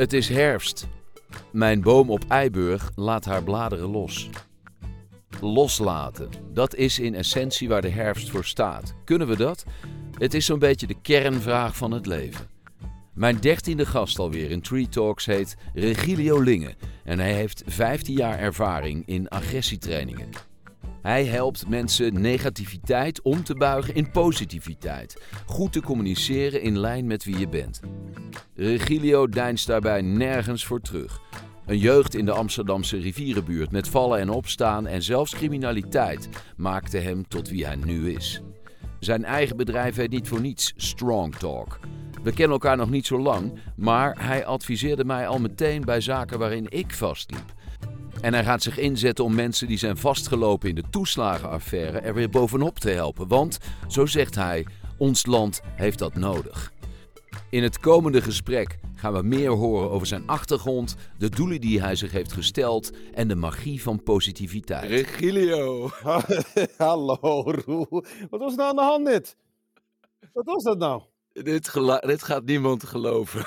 Het is herfst. Mijn boom op Eiburg laat haar bladeren los. Loslaten, dat is in essentie waar de herfst voor staat. Kunnen we dat? Het is zo'n beetje de kernvraag van het leven. Mijn dertiende gast alweer in Tree Talks heet Regilio Linge en hij heeft 15 jaar ervaring in agressietrainingen. Hij helpt mensen negativiteit om te buigen in positiviteit. Goed te communiceren in lijn met wie je bent. Regilio deinst daarbij nergens voor terug. Een jeugd in de Amsterdamse rivierenbuurt met vallen en opstaan en zelfs criminaliteit maakte hem tot wie hij nu is. Zijn eigen bedrijf heet niet voor niets Strong Talk. We kennen elkaar nog niet zo lang, maar hij adviseerde mij al meteen bij zaken waarin ik vastliep. En hij gaat zich inzetten om mensen die zijn vastgelopen in de toeslagenaffaire er weer bovenop te helpen. Want, zo zegt hij, ons land heeft dat nodig. In het komende gesprek gaan we meer horen over zijn achtergrond, de doelen die hij zich heeft gesteld en de magie van positiviteit. Regilio. Hallo Roel. Wat was nou aan de hand dit? Wat was dat nou? Dit, dit gaat niemand geloven.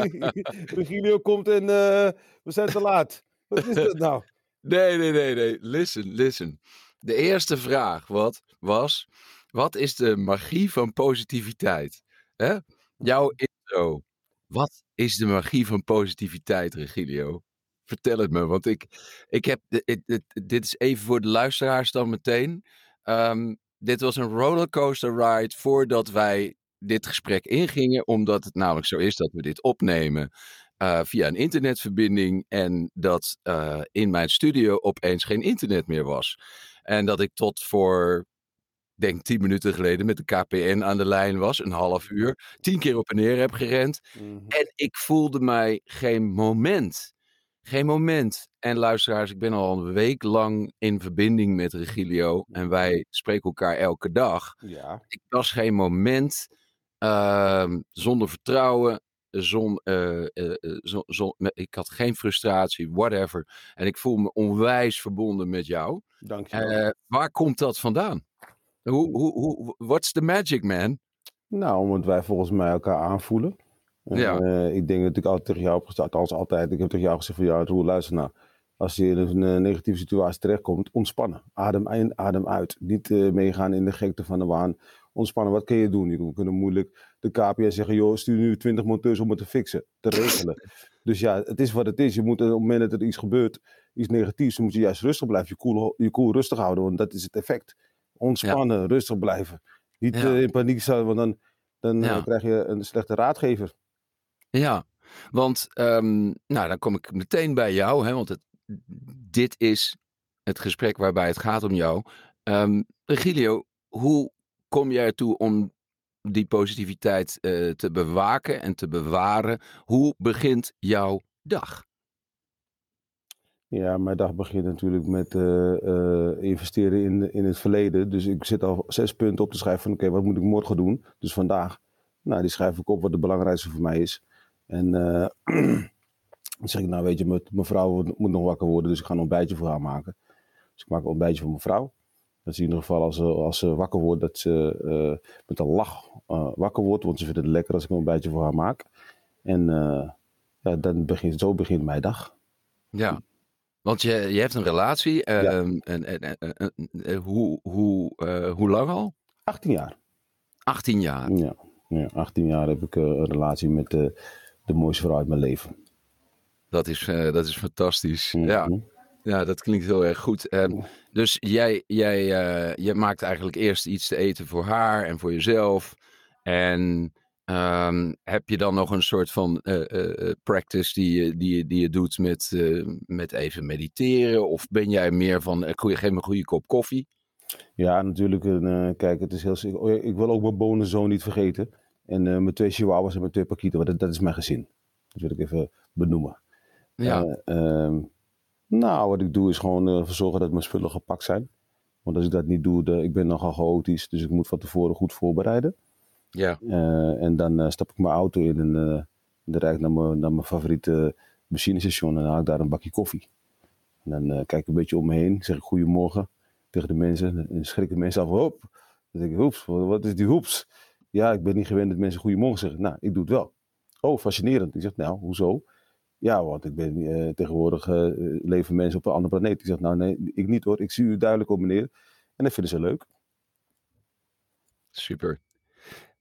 Regilio komt en eh, we zijn te laat. Wat is dat nou? Nee, nee, nee, nee. Listen, listen. De eerste vraag wat, was: wat is de magie van positiviteit? Hè? Jouw intro. Wat is de magie van positiviteit, Regilio? Vertel het me, want ik, ik heb. Dit, dit, dit is even voor de luisteraars dan meteen. Ehm, dit was een rollercoaster ride voordat wij dit gesprek ingingen, omdat het namelijk zo is dat we dit opnemen uh, via een internetverbinding en dat uh, in mijn studio opeens geen internet meer was. En dat ik tot voor, denk tien minuten geleden met de KPN aan de lijn was, een half uur, tien keer op en neer heb gerend. Mhm. En ik voelde mij geen moment. Geen moment. En luisteraars, ik ben al een week lang in verbinding met Regilio en wij spreken elkaar elke dag. Ja. Ik was geen moment uh, zonder vertrouwen, zon, uh, uh, zon, zon, ik had geen frustratie, whatever. En ik voel me onwijs verbonden met jou. Dank je wel. Uh, waar komt dat vandaan? Hoe, hoe, hoe, what's the magic, man? Nou, omdat wij volgens mij elkaar aanvoelen. Ja. Ik denk dat ik altijd tegen jou heb althans altijd, ik heb tegen jou gezegd van ja, Roel, luister nou. Als je in een negatieve situatie terechtkomt, ontspannen. Adem in, adem uit. Niet meegaan in de gekte van de waan. Ontspannen, wat kun je doen? Je kunnen moeilijk de KPN zeggen, joh, stuur nu 20 monteurs om het te fixen, te regelen. dus ja, het is wat het is. Je moet op het moment dat er iets gebeurt, iets negatiefs, dan moet je juist rustig blijven. Je koel, je koel rustig houden, want dat is het effect. Ontspannen, ja. rustig blijven. Niet ja. in paniek staan, want dan, dan ja. krijg je een slechte raadgever. Ja, want um, nou, dan kom ik meteen bij jou, hè, want het, dit is het gesprek waarbij het gaat om jou. Um, Regilio, hoe kom jij ertoe om die positiviteit uh, te bewaken en te bewaren? Hoe begint jouw dag? Ja, mijn dag begint natuurlijk met uh, uh, investeren in, in het verleden. Dus ik zit al zes punten op te schrijven van oké, wat moet ik morgen doen? Dus vandaag, nou, die schrijf ik op wat het belangrijkste voor mij is. En dan zeg ik, nou weet je, mijn vrouw moet nog wakker worden, dus ik ga een ontbijtje voor haar maken. Dus ik maak een ontbijtje voor mijn vrouw. Dat ze in ieder geval als ze, als ze wakker wordt, dat ze uh, met een lach uh, wakker wordt. Want ze vindt het lekker als ik een ontbijtje voor haar maak. En uh, ja, dan begint, zo begint mijn dag. Ja, want je, je hebt een relatie. Ja. En, en, en, hoe, hoe, hoe lang al? 18 jaar. 18 jaar? Ja, ja 18 jaar heb ik een relatie met de, de mooiste vrouw uit mijn leven. Dat is, dat is fantastisch. Mm -hmm. Ja. Ja, dat klinkt heel erg goed. Um, dus jij, jij, uh, jij maakt eigenlijk eerst iets te eten voor haar en voor jezelf. En um, heb je dan nog een soort van uh, uh, practice die je, die, die je doet met, met even mediteren? Of ben jij meer van, geef me een goede kop koffie? Ja, natuurlijk. kijk, het is heel, ik wil ook mijn bonenzoon niet vergeten. En mijn twee chihuahuas en mijn twee pakieten, want dat, dat, is mijn gezin. Dat wil ik even benoemen. Ja. Um, nou, wat ik doe is gewoon uh, zorgen dat mijn spullen gepakt zijn. Want als ik dat niet doe, de, ik ben nogal chaotisch, dus ik moet van tevoren goed voorbereiden. Ja. Uh, en dan uh, stap ik mijn auto in en dan rijd ik naar mijn, naar mijn favoriete benzinestation en haal ik daar een bakje koffie. En dan kijk ik een beetje om me heen, zeg ik goedemorgen tegen de mensen en schrikken mensen af, hop. Dan denk ik, hoeps, wat is die hoeps? Ja, ik ben niet gewend dat mensen goedemorgen zeggen. Nou, ik doe het wel. Oh, fascinerend. Ik zeg, nou, hoezo? Ja, want ik ben uh, tegenwoordig uh, leven mensen op een andere planeet. Ik zeg, nou nee, ik niet hoor. Ik zie u duidelijk op meneer. En dat vinden ze leuk. Super.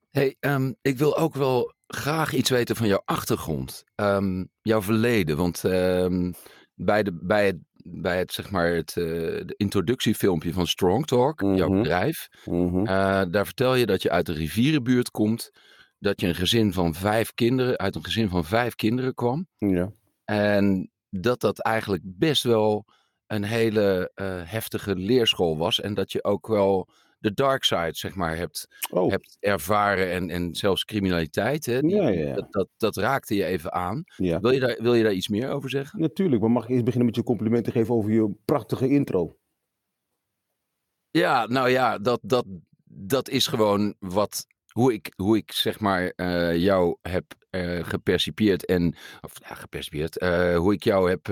Hey, um, ik wil ook wel graag iets weten van jouw achtergrond. Um, jouw verleden. Want um, bij, de, bij, het, bij het, zeg maar, het uh, de introductiefilmpje van Strong Talk, mm -hmm. jouw bedrijf. Mm -hmm. uh, daar vertel je dat je uit de rivierenbuurt komt. Dat je een gezin van vijf kinderen, uit een gezin van vijf kinderen kwam. Ja. En dat dat eigenlijk best wel een hele uh, heftige leerschool was. En dat je ook wel de dark side, zeg maar, hebt, oh. hebt ervaren. En, en zelfs criminaliteit. Hè? Die, Ja, ja, ja. Dat, dat, dat raakte je even aan. ja. Wil je, daar, wil je daar iets meer over zeggen? Natuurlijk, maar mag ik eerst beginnen met je complimenten geven over je prachtige intro? Ja, nou ja, dat, dat, dat is gewoon wat, hoe ik, hoe ik zeg maar uh, jou heb uh, gepercipieerd en, of ja, gepercipieerd, uh, hoe ik jou heb,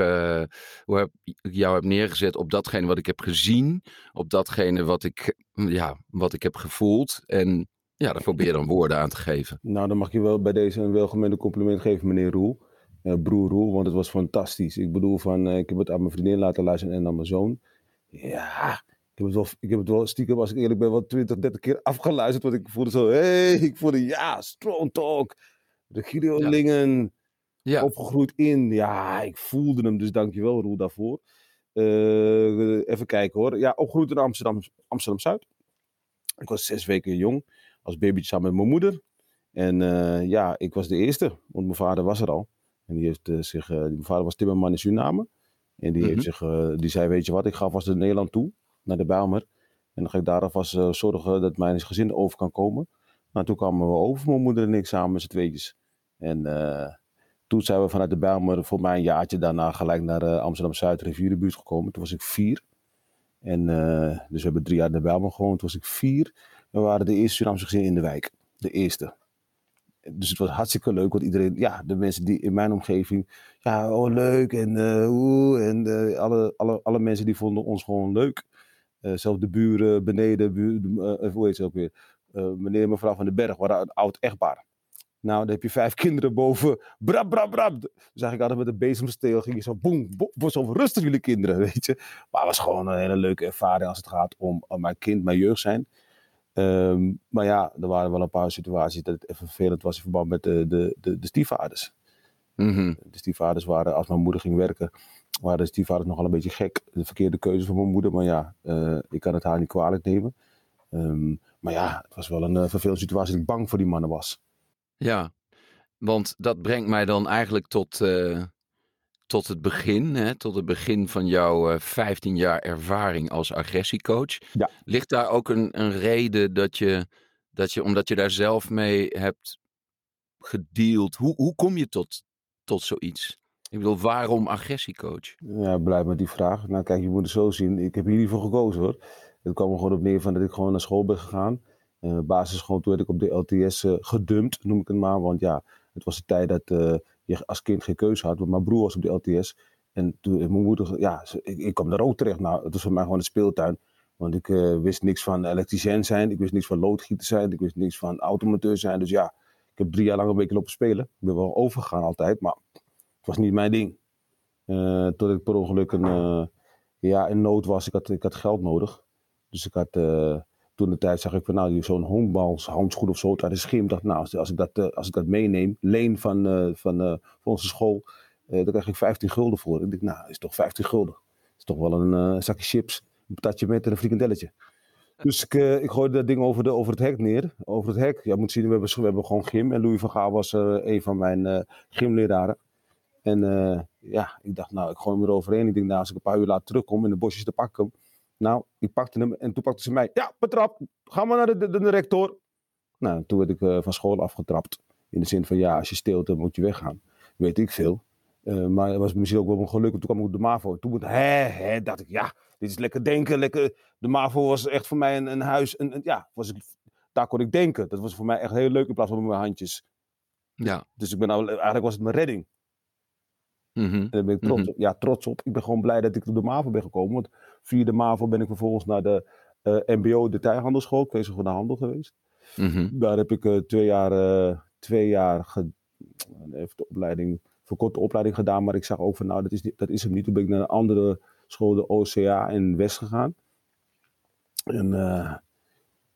hoe heb, jou heb neergezet op datgene wat ik heb gezien, op datgene wat ik, ja, wat ik heb gevoeld en ja, daar probeer dan woorden aan te geven. Nou, dan mag je wel bij deze een welgemeende compliment geven, meneer Roel. Broer Roel, want het was fantastisch. Ik bedoel, van, ik heb het aan mijn vriendin laten luisteren en aan mijn zoon. Ja, ik heb het wel, ik heb het wel stiekem, als ik eerlijk ben, wel 20, 30 keer afgeluisterd. Want ik voelde zo, hé, hey, ik voelde, ja, strong talk. De Gideonlingen, Ja. opgegroeid in. Ja, ik voelde hem, dus dankjewel Roel daarvoor. Uh, even kijken hoor. Ja, opgegroeid in Amsterdam, Amsterdam-Zuid. Ik was zes weken jong, als babytje samen met mijn moeder. En uh, ja, ik was de eerste, want mijn vader was er al. En die heeft uh, zich, mijn vader was timmerman in Suriname. En die, Mhm. heeft zich, uh, die zei, weet je wat, ik ga vast naar Nederland toe, naar de Bijlmer. En dan ga ik daar alvast uh, zorgen dat mijn gezin over kan komen. Nou, toen kwamen we over, mijn moeder en ik samen met z'n tweetjes. En uh, toen zijn we vanuit de Bijlmer voor mij een jaartje daarna gelijk naar uh, Amsterdam-Zuid, rivierenbuurt gekomen. Toen was ik vier. En dus we hebben drie jaar in de Bijlmer gewoond. Toen was ik vier. We waren de eerste Surinaamse gezin in de wijk. De eerste. Dus het was hartstikke leuk, want iedereen, ja, de mensen die in mijn omgeving, ja, oh leuk en oeh, en alle, alle, alle mensen die vonden ons gewoon leuk. Uh, zelfs de buren beneden, buur, uh, hoe heet ze ook weer, meneer en mevrouw van den Berg, waren een oud echtpaar. Nou, dan heb je vijf kinderen boven, brab, brab, brab. Dus eigenlijk altijd met een bezemsteel ging je zo, boem, boem, zo rustig jullie kinderen, weet je. Maar het was gewoon een hele leuke ervaring als het gaat om, om mijn kind, mijn jeugd zijn. Um, maar ja, er waren wel een paar situaties dat het even vervelend was in verband met de, de, de, de stiefvaders. Mm -hmm. De stiefvaders waren, als mijn moeder ging werken, waren de stiefvaders nogal een beetje gek. De verkeerde keuze van mijn moeder, maar ja, uh, ik kan het haar niet kwalijk nemen. Um, maar ja, het was wel een uh, vervelende situatie dat ik bang voor die mannen was. Ja, want dat brengt mij dan eigenlijk tot, uh, tot het begin, hè, tot het begin van jouw uh, 15 jaar ervaring als agressiecoach. Ja. Ligt daar ook een, een reden dat je, dat je, omdat je daar zelf mee hebt gedeeld, hoe, hoe kom je tot, tot zoiets? Ik bedoel, waarom agressiecoach? Ja, blij met die vraag. Nou, kijk, je moet het zo zien. Ik heb hiervoor gekozen hoor. Het kwam er gewoon op neer van dat ik gewoon naar school ben gegaan. Uh, basisschool, toen werd ik op de LTS uh, gedumpt, noem ik het maar. Want ja, het was de tijd dat uh, je als kind geen keuze had. Want mijn broer was op de LTS. En toen, mijn moeder, ja, ik, ik kwam daar ook terecht. Nou, het was voor mij gewoon een speeltuin. Want ik wist niks van elektricien zijn. Ik wist niks van loodgieter zijn. Ik wist niks van automonteur zijn. Dus ja, ik heb drie jaar lang een beetje lopen spelen. Ik ben wel overgegaan altijd, maar was niet mijn ding. Uh, tot ik per ongeluk een, uh, ja, in nood was. Ik had, ik had geld nodig. Dus ik had, uh, toen de tijd zag ik van nou, zo'n honkbalshandschoen of zo uit de schim. dacht nou, als ik dat, als ik dat meeneem, leen van, van, van onze school, dan krijg ik 15 gulden voor. Ik dacht, nou, is toch 15 gulden. is toch wel een zakje chips, een patatje met en een frikandelletje. Dus ik, ik gooide dat ding over, de, over het hek neer. Over het hek. Ja, moet zien, we hebben, we hebben gewoon gym. En Louis van Gaal was een van mijn gymleraren. En ja, ik dacht, nou, ik gooi hem eroverheen. Ik denk, nou, als ik een paar uur later terugkom in de bosjes te pakken. Nou, ik pakte hem en toen pakte ze mij. Ja, betrapt. Ga maar naar de, de, de rector. Nou, toen werd ik van school afgetrapt. In de zin van, ja, als je steelt, dan moet je weggaan. Weet ik veel. maar het was misschien ook wel een geluk. Toen kwam ik op de MAVO. Toen hè, hè, dacht ik, ja, dit is lekker denken. Lekker. De MAVO was echt voor mij een, een huis. Een, een, ja, was ik, daar kon ik denken. Dat was voor mij echt heel leuk in plaats van met mijn handjes. Ja. Dus ik ben nou, eigenlijk was het mijn redding. Mm -hmm. En daar ben ik trots, mm -hmm. op. Ja, trots op. Ik ben gewoon blij dat ik op de MAVO ben gekomen. Want via de MAVO ben ik vervolgens naar de uh, MBO detailhandelschool. Zo voor de handel geweest. Mm -hmm. Daar heb ik uh, twee jaar, uh, twee jaar ge, Even de opleiding, verkorte opleiding gedaan, maar ik zag ook van nou, dat is, niet, dat is hem niet. Toen ben ik naar een andere school, de OCA in West gegaan. En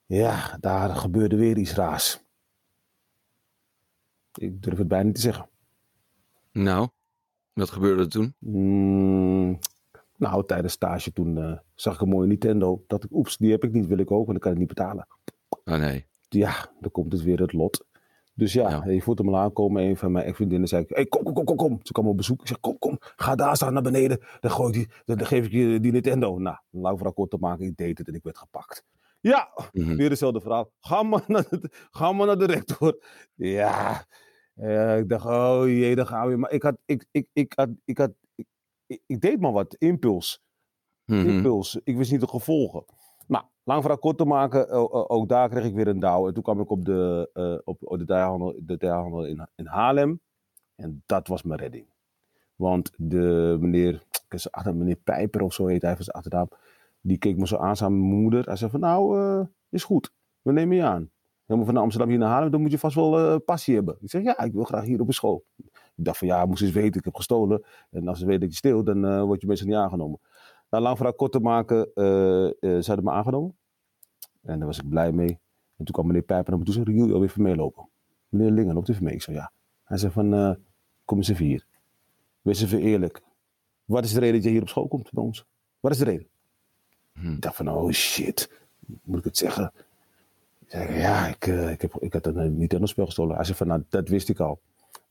ja, daar gebeurde weer iets raars. Ik durf het bijna niet te zeggen. Nou, wat gebeurde er toen? Mm, nou, tijdens stage toen uh, zag ik een mooie Nintendo. Dat ik, oeps, die heb ik niet, wil ik ook, want dan kan ik niet betalen. Oh nee. Ja, dan komt het weer het lot. Dus ja, ja. je voelt hem al aankomen. Een van mijn ex-vriendinnen zei: hey, kom, kom, kom, kom, kom. Ze kwam op bezoek. Ik zeg: Kom, kom, ga daar staan naar beneden. Dan, gooi ik die, dan, geef ik je die Nintendo. Nou, lang voor kort te maken, ik deed het en ik werd gepakt. Ja, mm -hmm. weer dezelfde verhaal. Ga maar naar de, ga maar naar de rector. Ja, uh, ik dacht: Oh jee, dan gaan we. Maar ik had, ik, ik, ik had, ik had, ik, deed maar wat. Impuls. -hmm. Impuls. Ik wist niet de gevolgen. Nou, lang verhaal kort te maken, ook daar kreeg ik weer een douw. En toen kwam ik op de, uh, op, de de in, in Haarlem. En dat was mijn redding. Want de meneer, achter meneer Pijper of zo heet hij van zijn achternaam. Die keek me zo aan mijn moeder. Hij zei van nou, uh, is goed. We nemen je aan. Helemaal van Amsterdam hier naar Haarlem, dan moet je vast wel uh, passie hebben. Ik zeg ja, ik wil graag hier op een school. Ik dacht van ja, moest eens weten, ik heb gestolen. En als ze weten dat je steelt, dan uh, word je meestal niet aangenomen. Nou, lang verhaal kort te maken, uh, ze hadden me aangenomen. En daar was ik blij mee. En toen kwam meneer Pijper naar me toe en zei, Riel, wil even meelopen? Meneer Lingen, loopt even mee? Ik zei, ja. Hij zei van, kom eens even hier. Wees even eerlijk. Wat is de reden dat je hier op school komt bij ons? Wat is de reden? Hm. Ik dacht van, oh shit. Moet ik het zeggen? Ik zei, ja, ik, ik, heb, ik had een Nintendo-spel gestolen. Hij zei van, nou, dat wist ik al.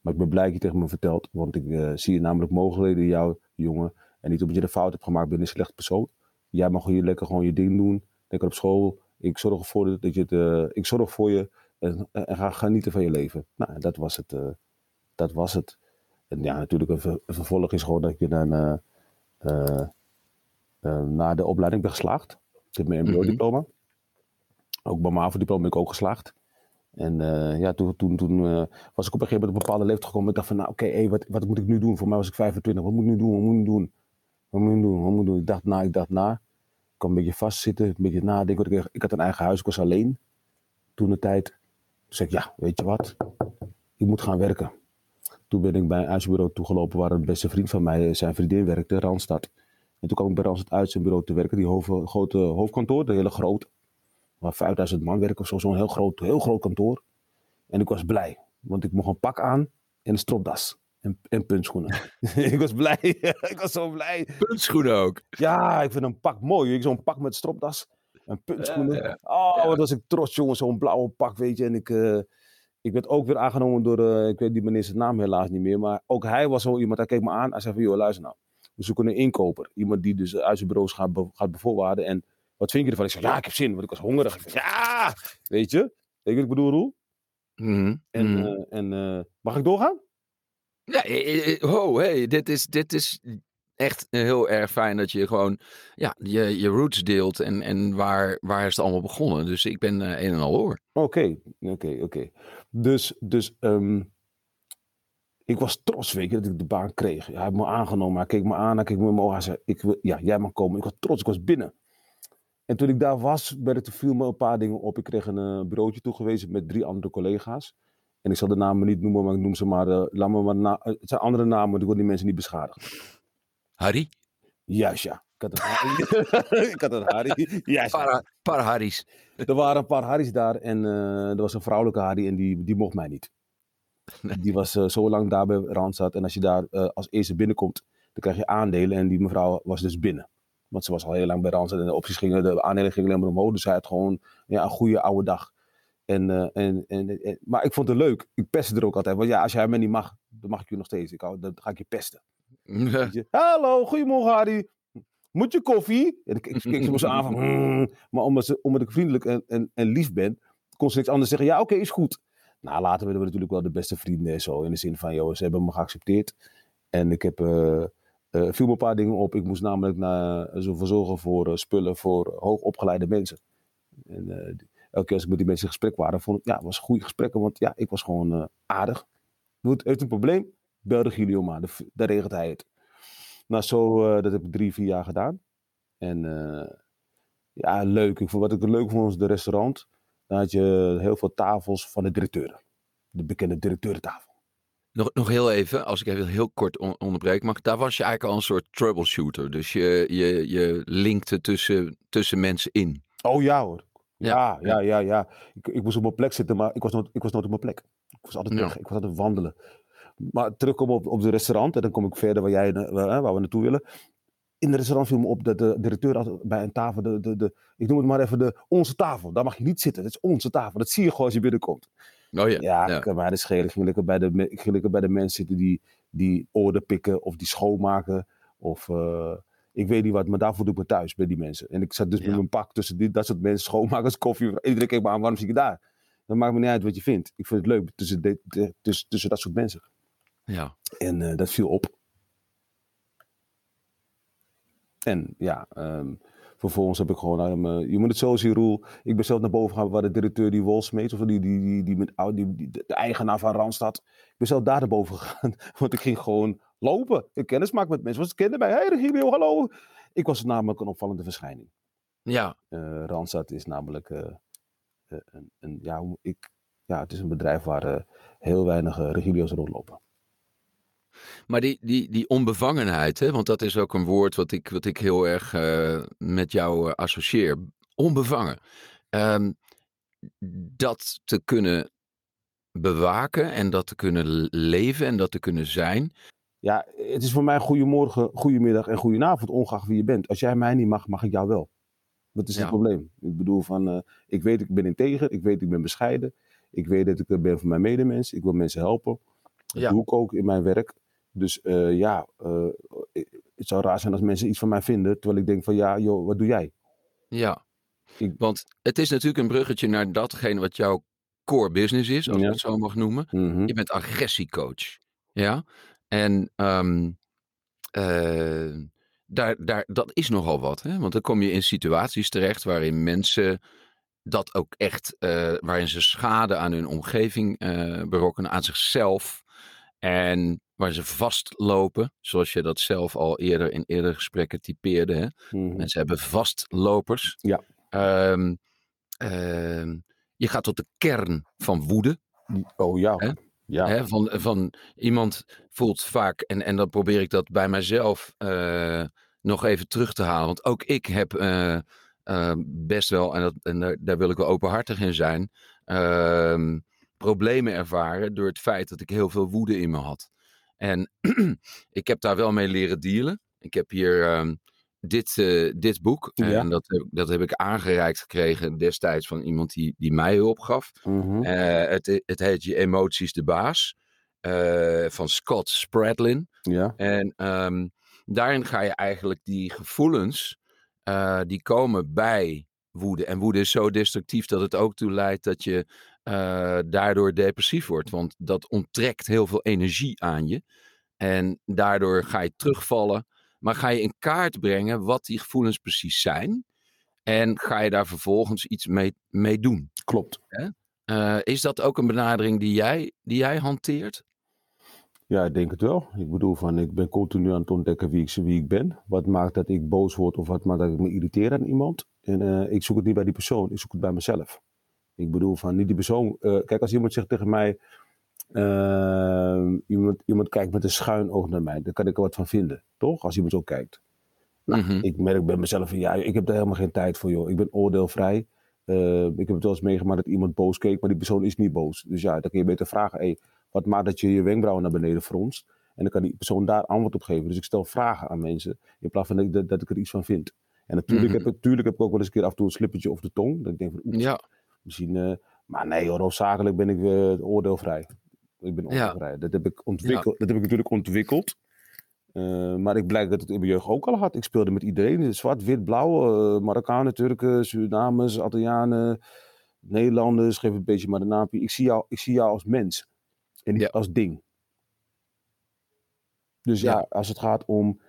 Maar ik ben blij dat je tegen me vertelt. Want ik zie namelijk mogelijkheden in jou, jongen. En niet omdat je de fout hebt gemaakt, ben je een slecht persoon. Jij mag hier lekker gewoon je ding doen. Lekker op school. Ik zorg ervoor dat je het, uh, ik zorg voor je. En, en, ga genieten van je leven. Nou, dat was het. Uh, dat was het. En ja, natuurlijk, een, ver, een vervolg is gewoon dat je dan uh, na de opleiding ben geslaagd. Ik heb mijn MBO-diploma. Mm -hmm. Ook bij mijn AVO-diploma ben ik ook geslaagd. En ja, toen, toen, toen was ik op een gegeven moment op een bepaalde leeftijd gekomen. Ik dacht van, nou oké, wat, wat moet ik nu doen? Voor mij was ik 25. Wat moet ik nu doen? Wat moet ik doen? Wat moet ik doen? Ik doen? Ik dacht na, ik dacht na. Ik kwam een beetje vastzitten, een beetje nadenken. Ik, ik had een eigen huis, ik was alleen. Toen de tijd. Toen zei ik, ja, weet je wat? Ik moet gaan werken. Toen ben ik bij een uitzendbureau toegelopen waar een beste vriend van mij, zijn vriendin werkte, Randstad. En toen kwam ik bij Randstad uitzendbureau te werken, die grote hoofdkantoor, de hele groot. Waar 5000 man werken of zo, zo'n heel groot, heel groot kantoor. En ik was blij, want ik mocht een pak aan en een stropdas. En, en puntschoenen. ik was blij. ik was zo blij. Puntschoenen ook? Ja, ik vind een pak mooi. Ik zo'n pak met stropdas. En puntschoenen. Ja, ja. Oh, wat was ik trots, jongen. Zo'n blauwe pak, weet je. En ik, uh, ik werd ook weer aangenomen door, uh, ik weet die meneer zijn naam helaas niet meer. Maar ook hij was zo iemand, hij keek me aan. Hij zei van, joh, luister nou. We zoeken een inkoper. Iemand die dus uit zijn bureaus gaat, gaat bevoorwaarden. En wat vind je ervan? Ik zei, ja, ik heb zin. Want ik was hongerig. Ik zei, ja, weet je. Weet je wat ik bedoel, Roel? Mm -hmm. En, mm -hmm. uh, en mag ik doorgaan? Ja, oh, hey, dit is, dit is echt heel erg fijn dat je gewoon ja, je, je roots deelt en, en waar, waar is het allemaal begonnen. Dus ik ben uh, een en al hoor. Oké, okay, oké, okay, oké. Okay. Dus, dus um, ik was trots, weet je, dat ik de baan kreeg. Hij heeft me aangenomen, hij keek me aan, hij keek me. Hij zei, ik wil, ja, jij mag komen. Ik was trots, ik was binnen. En toen ik daar was, viel me een paar dingen op. Ik kreeg een uh, bureautje toegewezen met drie andere collega's. En ik zal de namen niet noemen, maar ik noem ze maar. Uh, laat me maar na, het zijn andere namen, want ik wil die mensen niet beschadigen. Harry? Juist, ja. Ik had een Harry. ik had een Harry. Juist. Paar, paar Harry's. Er waren een paar Harry's daar en uh, er was een vrouwelijke Harry en die, die mocht mij niet. Die was uh, zo lang daar bij Randstad en als je daar als eerste binnenkomt, dan krijg je aandelen en die mevrouw was dus binnen. Want ze was al heel lang bij Randstad en de opties gingen, de aandelen gingen alleen maar omhoog. Dus zij had gewoon ja, een goede oude dag. En, uh, en, en, en, maar ik vond het leuk. Ik pestte er ook altijd. Want ja, als jij me niet mag, dan mag ik je nog steeds. Ik hou, dan ga ik je pesten. Ja. Je, Hallo, goedemorgen Harry. Moet je koffie? En ik, ik keek ze aan van... Mm. Maar omdat, ze, omdat ik vriendelijk en, en, en lief ben, kon ze niks anders zeggen. Ja, oké, okay, is goed. Nou, later werden we natuurlijk wel de beste vrienden en zo. In de zin van, joh, ze hebben me geaccepteerd. En ik heb... Uh, uh, viel me een paar dingen op. Ik moest namelijk naar, uh, zorgen voor uh, spullen voor hoogopgeleide mensen. En, elke keer als ik met die mensen in gesprek waren, vond ik, ja, het was goede gesprekken, want ja, ik was gewoon aardig. Goed, heeft een probleem? Belde Gilio maar, daar regelt hij het. Nou, zo, dat heb ik drie, vier jaar gedaan. En ja, leuk. Ik vond, wat ik leuk vond was de restaurant. Dan had je heel veel tafels van de directeuren. De bekende directeurentafel. Nog, nog heel even, als ik even heel kort onderbreek, maar daar was je eigenlijk al een soort troubleshooter. Dus je, je, je linkte tussen, tussen mensen in. Oh ja hoor. Ja, ja, ja, ja. Ik, ik moest op mijn plek zitten, maar ik was nooit, ik was nooit op mijn plek. Ik was altijd weg, ik was altijd wandelen. Maar terugkomen op, op de restaurant, en dan kom ik verder waar, jij, waar we naartoe willen. In het restaurant viel me op dat de directeur had bij een tafel, de, de, de, ik noem het maar even de onze tafel. Daar mag je niet zitten, dat is onze tafel. Dat zie je gewoon als je binnenkomt. Oh ja. Ja, ja. ik maar de schelen. Ik ging lekker bij de, ik bij de mensen zitten die, die orde pikken of die schoonmaken. Of uh, ik weet niet wat, maar daarvoor doe ik me thuis bij die mensen. En ik zat dus met mijn pak tussen die, dat soort mensen, schoonmakers, koffie. Iedereen keek me aan, waarom zie je daar? Dan maakt me niet uit wat je vindt. Ik vind het leuk tussen, de, de, tussen, tussen dat soort mensen. Ja. En uh, dat viel op. En ja, um, vervolgens heb ik gewoon, uh, je moet het zo zien, Roel. Ik ben zelf naar boven gegaan waar de directeur die Wolsmeet, of die, die, die, die, met, die, die, de eigenaar van Randstad. Ik ben zelf daar naar boven gegaan, want ik ging gewoon lopen. Ik kennis maken met mensen. Was kenden mij, hey Regilio, hallo. Ik was namelijk een opvallende verschijning. Ja. Uh, Randstad is namelijk uh, een, een, ja, ik, ja, het is een bedrijf waar heel weinig Regilio's rondlopen. Maar die, die, die onbevangenheid, hè, want dat is ook een woord wat ik, wat ik heel erg uh, met jou uh, associeer. Onbevangen. Um, dat te kunnen bewaken en dat te kunnen leven en dat te kunnen zijn. Ja, het is voor mij goedemorgen, goedemiddag en goedenavond, ongeacht wie je bent. Als jij mij niet mag, mag ik jou wel. Dat is ja. het probleem. Ik bedoel van, uh, ik weet ik ben integer, ik weet ik ben bescheiden. Ik weet dat ik er ben voor mijn medemens, ik wil mensen helpen. Dat ja. doe ik ook in mijn werk. Dus uh, ja, uh, het zou raar zijn als mensen iets van mij vinden, terwijl ik denk van ja, joh, wat doe jij? Ja, ik... want het is natuurlijk een bruggetje naar datgene wat jouw core business is, als ja. ik het zo mag noemen. Mm -hmm. Je bent agressiecoach. Ja, en um, uh, daar, daar, dat is nogal wat, hè? want dan kom je in situaties terecht waarin mensen dat ook echt, waarin ze schade aan hun omgeving berokkenen, aan zichzelf. En waar ze vastlopen, zoals je dat zelf al eerder in eerdere gesprekken typeerde. Hè? Mhm. Mensen hebben vastlopers. Ja. Um, um, je gaat tot de kern van woede. Oh ja. Hè? ja. Hè? Van, van iemand voelt vaak, en, en dan probeer ik dat bij mijzelf uh, nog even terug te halen. Want ook ik heb uh, uh, best wel, en, dat, en daar, daar, wil ik wel openhartig in zijn ehm, problemen ervaren door het feit dat ik heel veel woede in me had. En ik heb daar wel mee leren dealen. Ik heb hier um, dit, uh, dit boek. Ja. En dat heb, dat heb ik aangereikt gekregen destijds van iemand die, die mij hulp gaf. Mm -hmm. uh, het, het heet Je Emoties de Baas. Uh, van Scott Spradlin. Ja. En um, daarin ga je eigenlijk die gevoelens. eh, die komen bij woede. En woede is zo destructief dat het ook toe leidt dat je uh, daardoor depressief wordt. Want dat onttrekt heel veel energie aan je. En daardoor ga je terugvallen. Maar ga je in kaart brengen wat die gevoelens precies zijn. En ga je daar vervolgens iets mee, mee doen. Klopt. Uh, is dat ook een benadering die jij, die jij hanteert? Ja, ik denk het wel. Ik bedoel, van, ik ben continu aan het ontdekken wie ik, wie ik ben. Wat maakt dat ik boos word of wat maakt dat ik me irriteer aan iemand. En uh, ik zoek het niet bij die persoon, ik zoek het bij mezelf. Ik bedoel, van niet die persoon. Uh, kijk, als iemand zegt tegen mij. Uh, iemand, iemand kijkt met een schuin oog naar mij, dan kan ik er wat van vinden, toch? Als iemand zo kijkt. Nou, Mm -hmm. Ik merk bij mezelf van ja, ik heb daar helemaal geen tijd voor, joh. Ik ben oordeelvrij. Uh, ik heb het wel eens meegemaakt dat iemand boos keek, maar die persoon is niet boos. Dus ja, dan kun je beter vragen: hey, wat maakt dat je je wenkbrauwen naar beneden fronst? En dan kan die persoon daar antwoord op geven. Dus ik stel vragen aan mensen in plaats van dat, dat ik er iets van vind. En natuurlijk, Mhm. mm -hmm. heb, natuurlijk heb ik ook wel eens een keer af en toe een slippertje op de tong. Dat ik denk van, oeps, Ja, misschien... Uh, maar nee, hoor, hoofdzakelijk ben ik uh, oordeelvrij. Ik ben Ja. oordeelvrij. Dat, heb ik ontwikkeld, dat heb ik natuurlijk ontwikkeld. Uh, maar ik blijk dat het in mijn jeugd ook al had. Ik speelde met iedereen. Zwart, wit, blauw. Uh, Marokkanen, Turken, Surinamers, Italianen, Nederlanders. Geef een beetje maar de naampje. Ik zie jou, ik zie jou als mens. En niet Ja. als ding. Dus ja, Ja. als het gaat om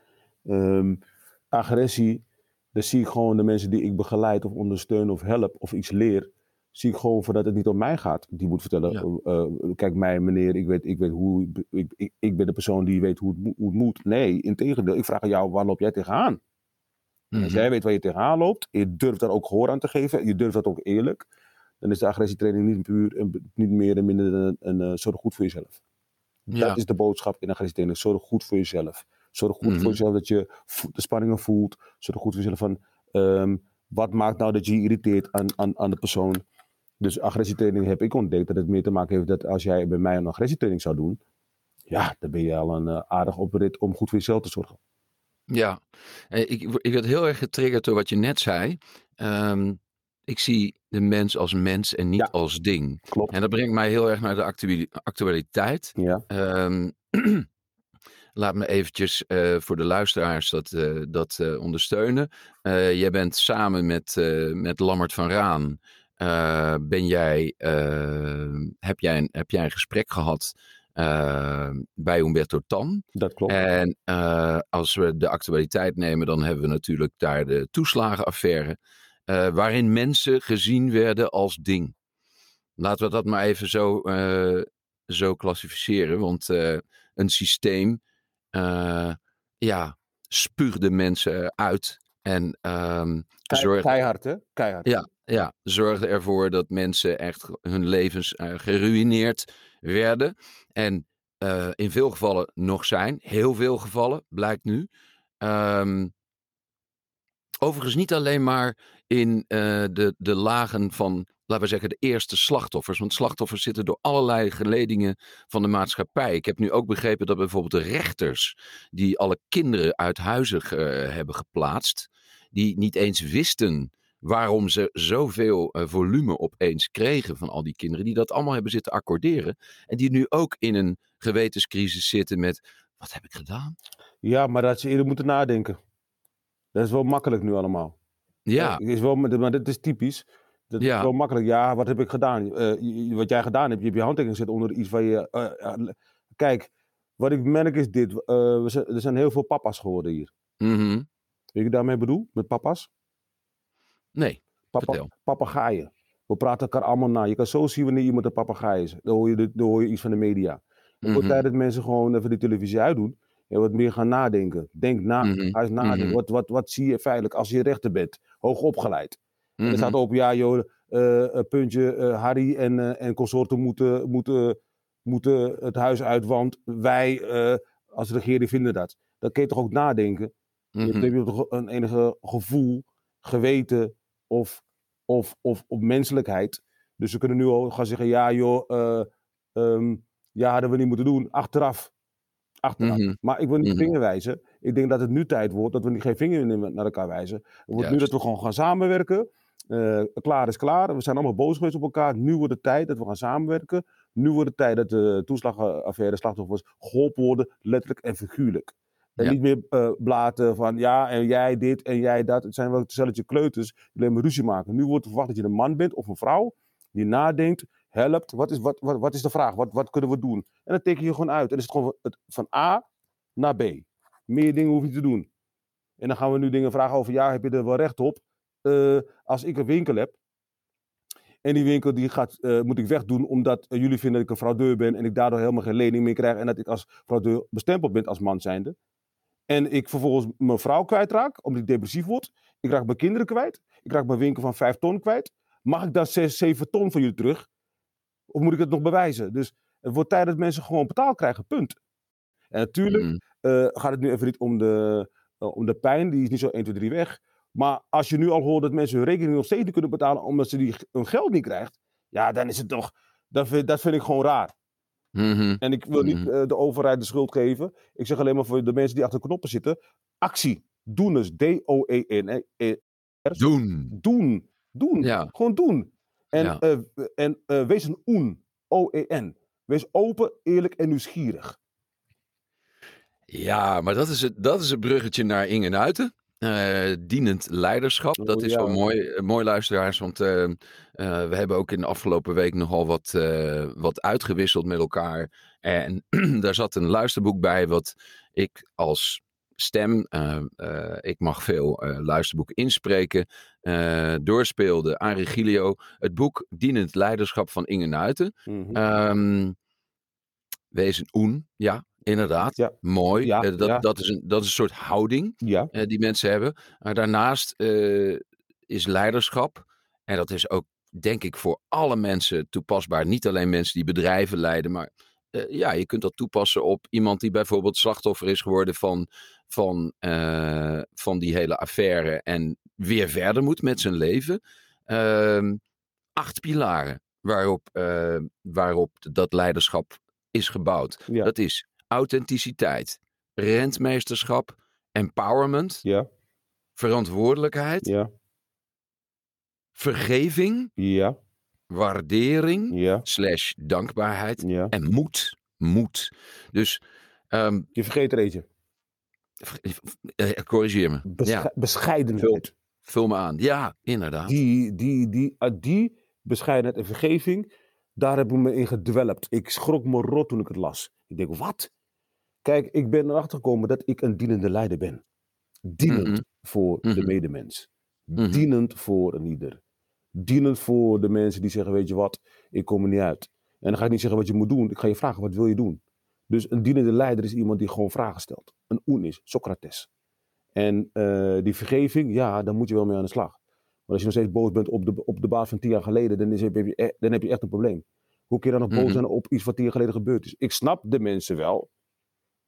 um, agressie, dan zie ik gewoon de mensen die ik begeleid of ondersteun of help of iets leer, zie ik gewoon voor dat het niet om mij gaat. Die moet vertellen, Ja. uh, kijk mij meneer, ik weet, ik weet hoe, ik, ik, ik ben de persoon die weet hoe het, mo- hoe het moet. Nee, integendeel, ik vraag aan jou, waar loop jij tegenaan? En Als Mhm. jij weet waar je tegenaan loopt, je durft daar ook gehoor aan te geven, je durft dat ook eerlijk, dan is de agressietraining niet, puur, en niet meer en minder dan een, een, een zorg goed voor jezelf. Dat Ja. is de boodschap in agressietraining. Zorg goed voor jezelf. Zorg goed Mhm. voor jezelf dat je de spanningen voelt. Zorg goed voor jezelf van ehm, wat maakt nou dat je je irriteert aan, aan, aan de persoon. Dus agressietraining heb ik ontdekt dat het meer te maken heeft dat als jij bij mij een agressietraining zou doen, ja, dan ben je al een eh, aardig op rit om goed voor jezelf te zorgen. Ja, Eh, ik, ik werd heel erg getriggerd door wat je net zei. Ehm, ik zie de mens als mens en niet Ja. als ding. Klopt. En dat brengt mij heel erg naar de actuali- actualiteit. Ja, Ehm, laat me eventjes eh, voor de luisteraars dat, dat ondersteunen. Jij bent samen met, met Lammert van Raan. Eh, ben jij, eh, heb, jij een, heb jij een gesprek gehad eh, bij Humberto Tan? dat klopt. En eh, als we de actualiteit nemen, dan hebben we natuurlijk daar de toeslagenaffaire. eh, waarin mensen gezien werden als ding. Laten we dat maar even zo, zo klassificeren. Want een systeem ja, spuugde mensen uit. En ehm Kei- Keihard, hè? Keihard. ja, ja, zorgde ervoor dat mensen echt hun levens eh, geruïneerd werden. En eh, in veel gevallen nog zijn. Heel veel gevallen, blijkt nu. Ehm, overigens niet alleen maar in eh, de, de lagen van, laten we zeggen, de eerste slachtoffers. Want slachtoffers zitten door allerlei geledingen van de maatschappij. Ik heb nu ook begrepen dat bijvoorbeeld de rechters, die alle kinderen uit huizen hebben geplaatst, die niet eens wisten waarom ze zoveel eh, volume opeens kregen van al die kinderen, die dat allemaal hebben zitten accorderen. En die nu ook in een gewetenscrisis zitten met, wat heb ik gedaan? Ja, maar dat ze eerder moeten nadenken. Dat is wel makkelijk nu allemaal. Ja, Is wel, maar dit is typisch. Dat Ja. is wel makkelijk. Ja, wat heb ik gedaan? Eh, wat jij gedaan hebt, je hebt je handtekening gezet onder iets waar je... eh, kijk, wat ik merk is dit. we zijn, er zijn heel veel papa's geworden hier. mhm. Weet je wat ik daarmee bedoel? Met papa's? Nee, Papa, Vertel. papegaaien. We praten elkaar allemaal na. Je kan zo zien wanneer iemand een papegaai is. Dan hoor je, de- dan hoor je iets van de media. Het wordt Mhm. tijd dat mensen gewoon even de televisie uitdoen. En wat meer gaan nadenken. Denk na. Mhm. Ga eens nadenken. Mhm. Wat, wat, wat zie je feitelijk als je rechter bent? Hoog opgeleid. En Mhm. er staat op, ja joh, eh, puntje, eh, Harry en, eh, en consorten moeten, moeten, moeten het huis uit, want wij als regering vinden dat. Dan kun je toch ook nadenken. Dan heb je toch een enige gevoel, geweten of, of, of, of menselijkheid. Dus we kunnen nu al gaan zeggen, ja joh, ehm, ja hadden we niet moeten doen, achteraf. Achteraf. Mhm. Maar ik wil niet Mhm. vinger wijzen. Ik denk dat het nu tijd wordt dat we niet geen vinger naar elkaar wijzen. Het wordt nu dat we gewoon gaan samenwerken. Eh, klaar is klaar. We zijn allemaal boos geweest op elkaar. Nu wordt het tijd dat we gaan samenwerken. Nu wordt het tijd dat de toeslagaffaire slachtoffers geholpen worden, letterlijk en figuurlijk. En Ja. niet meer eh, blaten van ja, en jij dit en jij dat. Het zijn wel hetzelfde kleuters die alleen maar ruzie maken. Nu wordt verwacht dat je een man bent of een vrouw die nadenkt, helpt. Wat is, wat, wat, wat is de vraag? Wat, wat kunnen we doen? En dan teken je gewoon uit. En dan is het gewoon het, van A naar B. Meer dingen hoef je te doen. En dan gaan we nu dingen vragen over, ja, heb je er wel recht op? Eh, als ik een winkel heb en die winkel die gaat, eh, moet ik wegdoen omdat jullie vinden dat ik een fraudeur ben en ik daardoor helemaal geen lening meer krijg en dat ik als fraudeur bestempeld ben als man zijnde. En ik vervolgens mijn vrouw kwijtraak, omdat ik depressief word. Ik raak mijn kinderen kwijt. Ik raak mijn winkel van 5 ton kwijt. Mag ik dan 6, 7 ton van jullie terug? Of moet ik het nog bewijzen? Dus het wordt tijd dat mensen gewoon betaald krijgen, punt. En natuurlijk Mhm. eh, gaat het nu even niet om de, eh, om de pijn, die is niet zo 1, 2, 3 weg. Maar als je nu al hoort dat mensen hun rekening nog steeds niet kunnen betalen omdat ze die, hun geld niet krijgt, ja, dan is het toch, dat vind, dat vind ik gewoon raar. Mhm. En ik wil niet Mhm. eh, de overheid de schuld geven. Ik zeg alleen maar voor de mensen die achter de knoppen zitten, actie, doen dus, D-O-E-N. Eh, Doen. Doen, doen, Ja. gewoon doen. En, Ja. eh, en eh, wees een oen, O-E-N. Wees open, eerlijk en nieuwsgierig. Ja, maar dat is het, dat is het bruggetje naar Inge Nuiten. Eh, dienend leiderschap. Dat Oh, is ja. wel mooi, eh, mooi luisteraars. Want eh, eh, we hebben ook in de afgelopen week nogal wat, wat uitgewisseld met elkaar. En daar zat een luisterboek bij wat ik als stem, eh, eh, ik mag veel luisterboeken inspreken, doorspeelde aan Regilio. Het boek Dienend leiderschap van Inge Nuiten. Mhm. Ehm wees een oen, ja, inderdaad. Ja. Mooi. Ja, Eh, dat, ja. Dat, is een, dat is een soort houding eh, die mensen hebben. Maar daarnaast eh, is leiderschap, en dat is ook denk ik voor alle mensen toepasbaar. Niet alleen mensen die bedrijven leiden, maar ja, je kunt dat toepassen op iemand die bijvoorbeeld slachtoffer is geworden van, van, van die hele affaire en weer verder moet met zijn leven. Ehm, acht pilaren waarop, waarop dat leiderschap is gebouwd. Ja. Dat is authenticiteit, rentmeesterschap, empowerment, Ja, verantwoordelijkheid, ja, vergeving, ja, waardering, ja, slash dankbaarheid ja. en moed. Moed. Dus ehm, Je vergeet er eentje. eh, corrigeer me. Besche- Ja, Bescheidenheid. vul me aan. Ja, inderdaad. Die, die, die, uit die bescheidenheid en vergeving, daar heb ik me in gedwelpt. Ik schrok me rot toen ik het las. Ik denk, wat? Kijk, ik ben erachter gekomen dat ik een dienende leider ben. Dienend Mhm. voor de Mhm. medemens. Mhm. Dienend voor een ieder. Dienend voor de mensen die zeggen, weet je wat, ik kom er niet uit. En dan ga ik niet zeggen wat je moet doen. Ik ga je vragen, wat wil je doen? Dus een dienende leider is iemand die gewoon vragen stelt. Een oen is, Socrates. En eh, die vergeving, ja, daar moet je wel mee aan de slag. Maar als je nog steeds boos bent op de, op de baas van tien jaar geleden, dan, is, heb, je, e- dan heb je echt een probleem. Hoe kun je dan nog boos zijn op iets wat tien jaar geleden gebeurd is? Ik snap de mensen wel.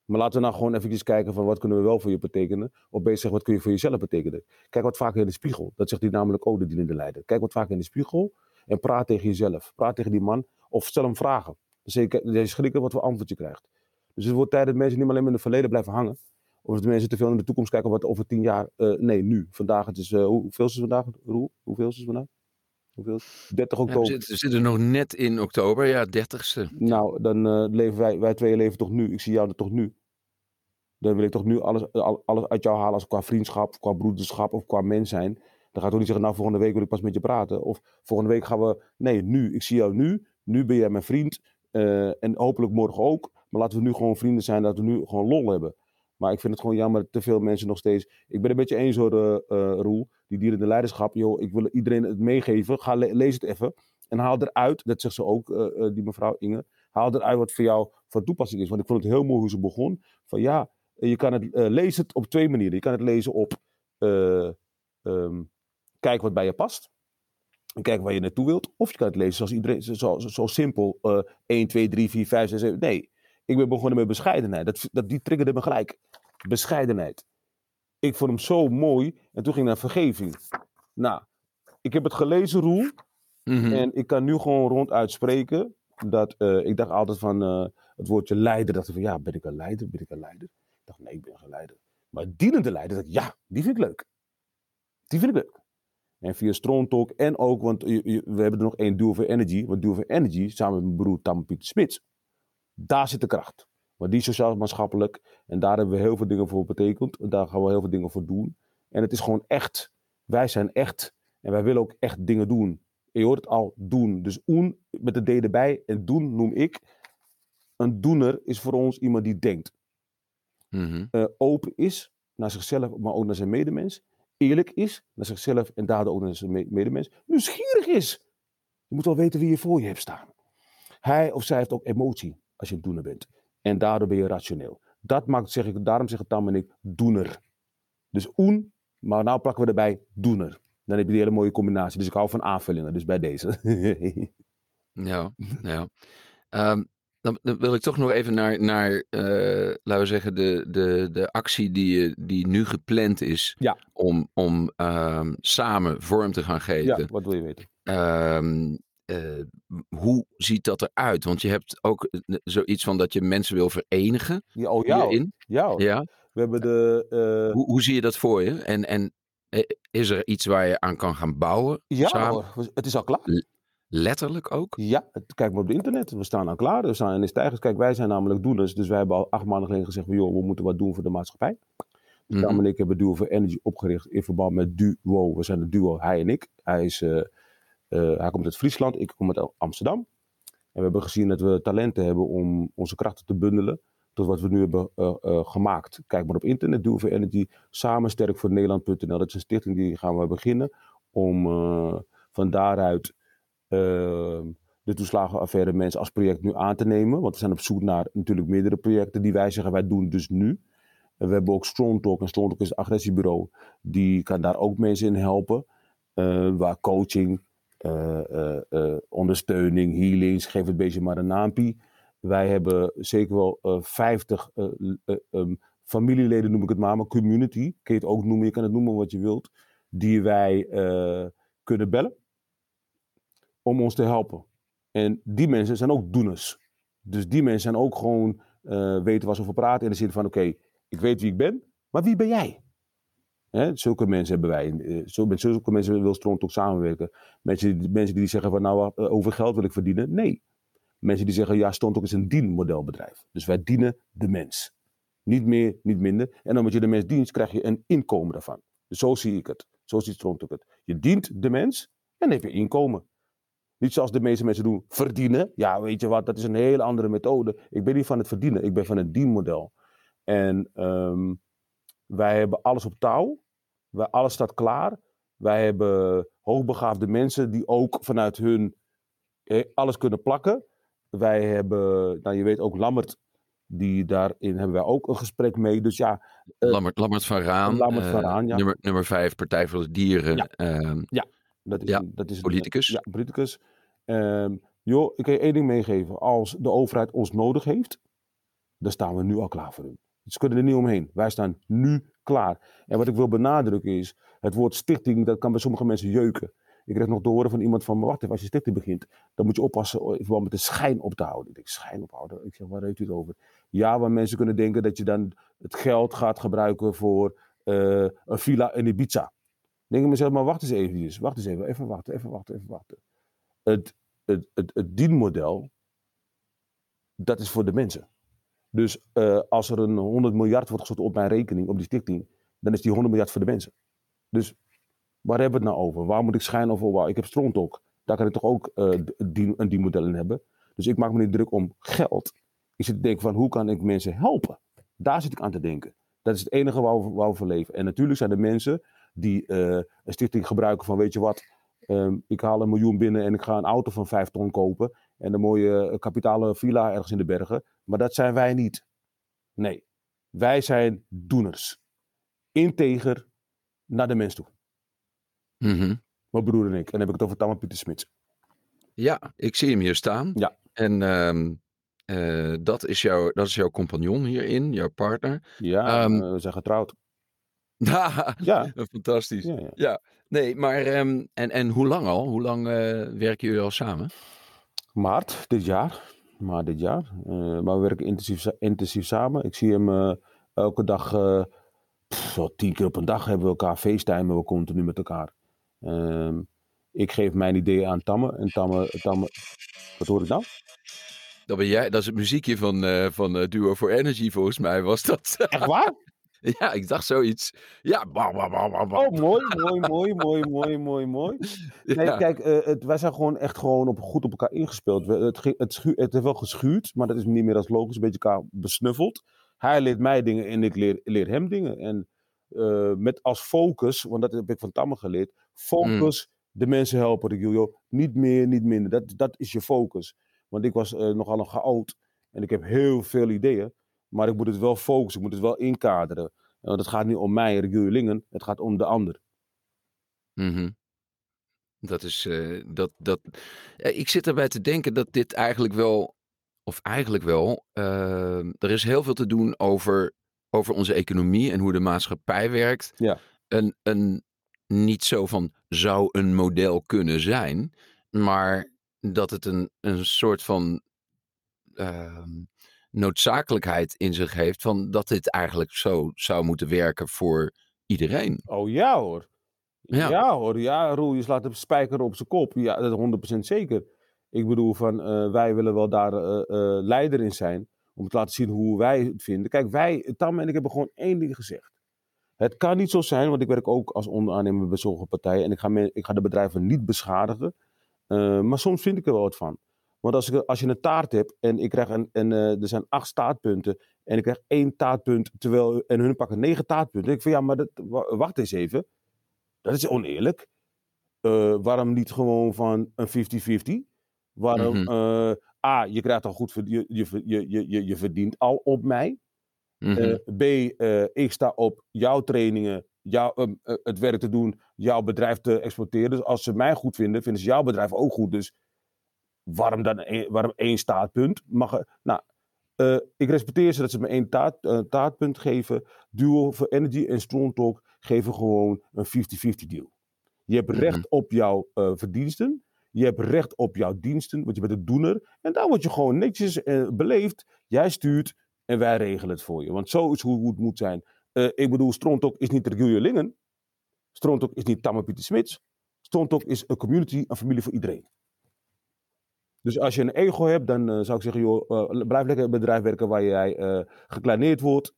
Maar laten we nou gewoon eventjes kijken van wat kunnen we wel voor je betekenen. Of zeggen, wat kun je voor jezelf betekenen. Kijk wat vaker in de spiegel. Dat zegt hij namelijk ook, de dienende leider. Kijk wat vaker in de spiegel en praat tegen jezelf. Praat tegen die man of stel hem vragen. Zeg je, schrikken wat voor antwoord je krijgt. Dus het wordt tijd dat mensen niet alleen maar in het verleden blijven hangen. Of dat mensen te veel in de toekomst kijken wat over tien jaar... eh, nee, nu. Vandaag, het is... eh, hoe- hoeveel is het vandaag? Hoeveel is het vandaag? Hoeveel? is het? 30 Ja, we, oktober. zitten, we zitten nog net in oktober, ja, 30ste. Nou, dan eh, leven wij, wij twee leven toch nu. Ik zie jou er toch nu. Dan wil ik toch nu alles, al- alles uit jou halen als qua vriendschap, qua broederschap of qua mens zijn. Dan ga ik toch niet zeggen, nou volgende week wil ik pas met je praten. Of volgende week gaan we, nee nu, ik zie jou nu. Nu ben jij mijn vriend. eh, en hopelijk morgen ook. Maar laten we nu gewoon vrienden zijn, dat we nu gewoon lol hebben. Maar ik vind het gewoon jammer dat te veel mensen nog steeds... Ik ben een beetje eens hoor, eh, Roel. Die dierende leiderschap. Joh, ik wil iedereen het meegeven. Ga le- lees het even. En haal eruit, dat zegt ze ook, eh, die mevrouw Inge. Haal eruit wat voor jou van toepassing is. Want ik vond het heel mooi hoe ze begon. Van ja, je kan het uh, lezen op twee manieren. Je kan het lezen op uh, um, kijk wat bij je past. En kijk waar je naartoe wilt. Of je kan het lezen zoals iedereen, zo, zo, zo simpel. Uh, 1, 2, 3, 4, 5, 6, 7. Nee, ik ben begonnen met bescheidenheid. Dat, dat, die triggerde me gelijk. Bescheidenheid. Ik vond hem zo mooi. En toen ging ik naar vergeving. Nou, ik heb het gelezen, Roel. Mm-hmm. En ik kan nu gewoon ronduit spreken. Dat, uh, ik dacht altijd van uh, het woordje leider. Dacht ik van ja, ben ik een leider? Ben ik een leider? Ik dacht nee, ik ben geen leider. Maar dienende leider, dacht ik ja, die vind ik leuk. Die vind ik leuk. En via Strong Talk en ook, want je, je, we hebben er nog één Duo for Energy. Want Duo for Energy, samen met mijn broer Tam Pieter Smits, daar zit de kracht. Maar die sociaal-maatschappelijk. En daar hebben we heel veel dingen voor betekend. En daar gaan we heel veel dingen voor doen. En het is gewoon echt. Wij zijn echt. En wij willen ook echt dingen doen. Je hoort het al, doen. Dus oen met de D erbij. En doen noem ik. Een doener is voor ons iemand die denkt. Mm-hmm. Uh, open is naar zichzelf, maar ook naar zijn medemens. Eerlijk is naar zichzelf en daardoor ook naar zijn medemens. Nieuwsgierig is. Je moet wel weten wie je voor je hebt staan. Hij of zij heeft ook emotie als je een doener bent. En daardoor ben je rationeel. Dat maakt, zeg ik, daarom zeggen Tam en ik, doener. Dus oen, maar nou plakken we erbij doener. Dan heb je die hele mooie combinatie. Dus ik hou van aanvullingen, dus bij deze. ja, ja. Um, dan, dan, wil ik toch nog even naar, naar uh, laten we zeggen, de, de, de actie die, die nu gepland is ja. om, om um, samen vorm te gaan geven. Ja, wat wil je weten? Um, uh, hoe ziet dat eruit? Want je hebt ook zoiets van dat je mensen wil verenigen. Ja, oh ja. Hierin. Ja. ja. We hebben de. Uh... Hoe, hoe zie je dat voor je? En, en is er iets waar je aan kan gaan bouwen? Ja, samen? het is al klaar. Letterlijk ook? Ja, kijk maar op het internet. We staan al klaar. We staan in de stijgers. Kijk, wij zijn namelijk doeners. Dus wij hebben al acht maanden geleden gezegd: joh, we moeten wat doen voor de maatschappij. Dus mm -hmm. en ik hebben Duo for Energy opgericht in verband met Duo. We zijn een duo, hij en ik. Hij, is, uh, hij komt uit Friesland, ik kom uit Amsterdam. En we hebben gezien dat we talenten hebben om onze krachten te bundelen tot wat we nu hebben uh, uh, gemaakt. Kijk maar op internet, Duo Energy, samen sterk voor Nederland.nl. Dat is een stichting die gaan we beginnen om van daaruit de toeslagenaffaire mensen als project nu aan te nemen. Want we zijn op zoek naar natuurlijk meerdere projecten die wij zeggen wij doen dus nu. We hebben ook Strong Talk en Strong Talk is een agressiebureau. Die kan daar ook mensen in helpen. waar coaching, ondersteuning, healings, geef het beetje maar een naampie. Wij hebben zeker wel uh, 50 um, familieleden, noem ik het maar, maar community. Kun je het ook noemen, je kan het noemen wat je wilt. Die wij kunnen bellen om ons te helpen. En die mensen zijn ook doeners. Dus die mensen zijn ook gewoon weten waar ze over praten. In de zin van: oké, ik weet wie ik ben, maar wie ben jij? Hè, zulke mensen hebben wij. Uh, met zulke mensen wil Stront ook samenwerken. Mensen, mensen die zeggen van nou, uh, over geld wil ik verdienen. Nee. Mensen die zeggen ja, Stront is een dienmodelbedrijf. Dus wij dienen de mens. Niet meer, niet minder. En omdat je de mens dient, krijg je een inkomen daarvan. Dus zo zie ik het. Zo ziet Stront het. Je dient de mens en heb je inkomen. Niet zoals de meeste mensen doen, verdienen. Ja, weet je wat, dat is een hele andere methode. Ik ben niet van het verdienen, ik ben van het dienmodel. En um, wij hebben alles op touw. Wij, alles staat klaar. Wij hebben hoogbegaafde mensen die ook vanuit hun eh, alles kunnen plakken. Wij hebben, nou je weet ook Lammert, die daarin hebben wij ook een gesprek mee. Dus ja. Uh, Lammert, Lammert van Raan. Lammert van Raan, ja. Nummer, nummer vijf, Partij voor de Dieren. Ja, uh, ja dat is, ja, dat is politicus. Ja, politicus. Um, joh, ik kan je één ding meegeven. Als de overheid ons nodig heeft, dan staan we nu al klaar voor hun. Ze kunnen er niet omheen. Wij staan nu klaar. En wat ik wil benadrukken is, het woord stichting, dat kan bij sommige mensen jeuken. Ik kreeg nog te horen van iemand van, wacht even, als je stichting begint, dan moet je oppassen verband met de schijn op te houden. Ik denk, schijn ophouden? Ik zeg, waar heeft u het over? Ja, waar mensen kunnen denken dat je dan het geld gaat gebruiken voor uh, een villa in Ibiza. Dan denk ik mezelf, maar wacht eens even, wacht eens even, even wachten, even wachten, even wachten. Het, het, het, het dienmodel, dat is voor de mensen. Dus uh, als er een 100 miljard wordt gesloten op mijn rekening, op die stichting, dan is die 100 miljard voor de mensen. Dus waar hebben we het nou over? Waar moet ik schijnen of waar? Ik heb Strontok. Daar kan ik toch ook uh, die, een dienmodel in hebben. Dus ik maak me niet druk om geld. Ik zit te denken van hoe kan ik mensen helpen? Daar zit ik aan te denken. Dat is het enige waar we, waar voor leven. En natuurlijk zijn er mensen die uh, een stichting gebruiken van weet je wat, um, ik haal een miljoen binnen en ik ga een auto van vijf ton kopen en een mooie kapitale villa ergens in de bergen. Maar dat zijn wij niet. Nee, wij zijn doeners. Integer naar de mens toe. Mm -hmm. Mijn broer en ik. En dan heb ik het over Tamme Pieter Smits. Ja, ik zie hem hier staan. Ja. En uh, uh, dat, is jouw, dat is jouw compagnon hierin, jouw partner. Ja, um, we zijn getrouwd. ja, fantastisch. Ja, ja. ja. nee, maar um, en, en hoe lang al? Hoe lang uh, werken jullie al samen? Maart dit jaar. Maart dit jaar. Uh, maar we werken intensief, intensief samen. Ik zie hem uh, elke dag, uh, pff, tien keer op een dag hebben we elkaar facetimen we continu met elkaar. Ehm, ik geef mijn ideeën aan Tamme. En Tamme, Tamme wat hoor ik nou? Dat ben jij, dat is het muziekje van, van Duo for Energy volgens mij was dat. Echt waar? Ja, ik dacht zoiets. Ja, bah, bah, bah, bah. Oh, mooi, mooi, mooi, mooi, mooi, mooi, mooi. Nee, ja. kijk, uh, het, wij zijn gewoon echt gewoon op, goed op elkaar ingespeeld. We, het, het, het heeft wel geschuurd, maar dat is niet meer als logisch, een beetje elkaar besnuffeld. Hij leert mij dingen en ik leer, leer hem dingen. En uh, met als focus, want dat heb ik van Tamme geleerd, focus mm. de mensen helpen. Ik joh, niet meer, niet minder. Dat, dat is je focus. Want ik was uh, nogal een chaot en ik heb heel veel ideeën. Maar ik moet het wel focussen, ik moet het wel inkaderen. Want het gaat niet om mij, Lingen, het gaat om de ander. Mm -hmm. Dat is, uh, dat, dat, ik zit erbij te denken dat dit eigenlijk wel, of eigenlijk wel, uh, er is heel veel te doen over, over onze economie en hoe de maatschappij werkt. Ja. Een, een, niet zo van zou een model kunnen zijn, maar dat het een, een soort van uh, noodzakelijkheid in zich heeft van dat dit eigenlijk zo zou moeten werken voor iedereen. Oh ja hoor. Ja, ja hoor. Ja, Roel, je slaat de spijker op zijn kop. Ja, dat 100% zeker. Ik bedoel, van, uh, wij willen wel daar uh, uh, leider in zijn. Om te laten zien hoe wij het vinden. Kijk, wij, Tam en ik hebben gewoon één ding gezegd. Het kan niet zo zijn, want ik werk ook als onderaannemer bij sommige partijen. En ik ga, me, ik ga de bedrijven niet beschadigen. maar soms vind ik er wel wat van. Want als, ik, als je een taart hebt en ik krijg een, en uh, er zijn acht taartpunten en ik krijg één taartpunt, terwijl, en hun pakken negen taartpunten. Ik van ja, maar dat, wacht eens even. Dat is oneerlijk. Uh, waarom niet gewoon van een 50-50? Waarom, mm -hmm. uh, A, je krijgt al goed, je, je, je, je, je verdient al op mij. Mm -hmm. B, ik sta op jouw trainingen, jou, het werk te doen, jouw bedrijf te exporteren. Dus als ze mij goed vinden, vinden ze jouw bedrijf ook goed. Dus Waarom dan één, waarom één staatpunt? Mag, nou, eh, ik respecteer ze dat ze me één taart, eh, taartpunt geven. Duo for Energy en Strong Talk geven gewoon een 50-50 deal. Je hebt recht op jouw eh, verdiensten. Je hebt recht op jouw diensten, want je bent een doener. En daar word je gewoon netjes beleefd. Jij stuurt en wij regelen het voor je. Want zo is hoe, het moet zijn. Ik bedoel, Strontok is niet Regilje Lingen. Strontok is niet Tamme Pieter Smits. Strontok is een community, een familie voor iedereen. Dus als je een ego hebt, dan eh, zou ik zeggen, joh, eh, blijf lekker in een bedrijf werken waar jij eh gekleineerd wordt.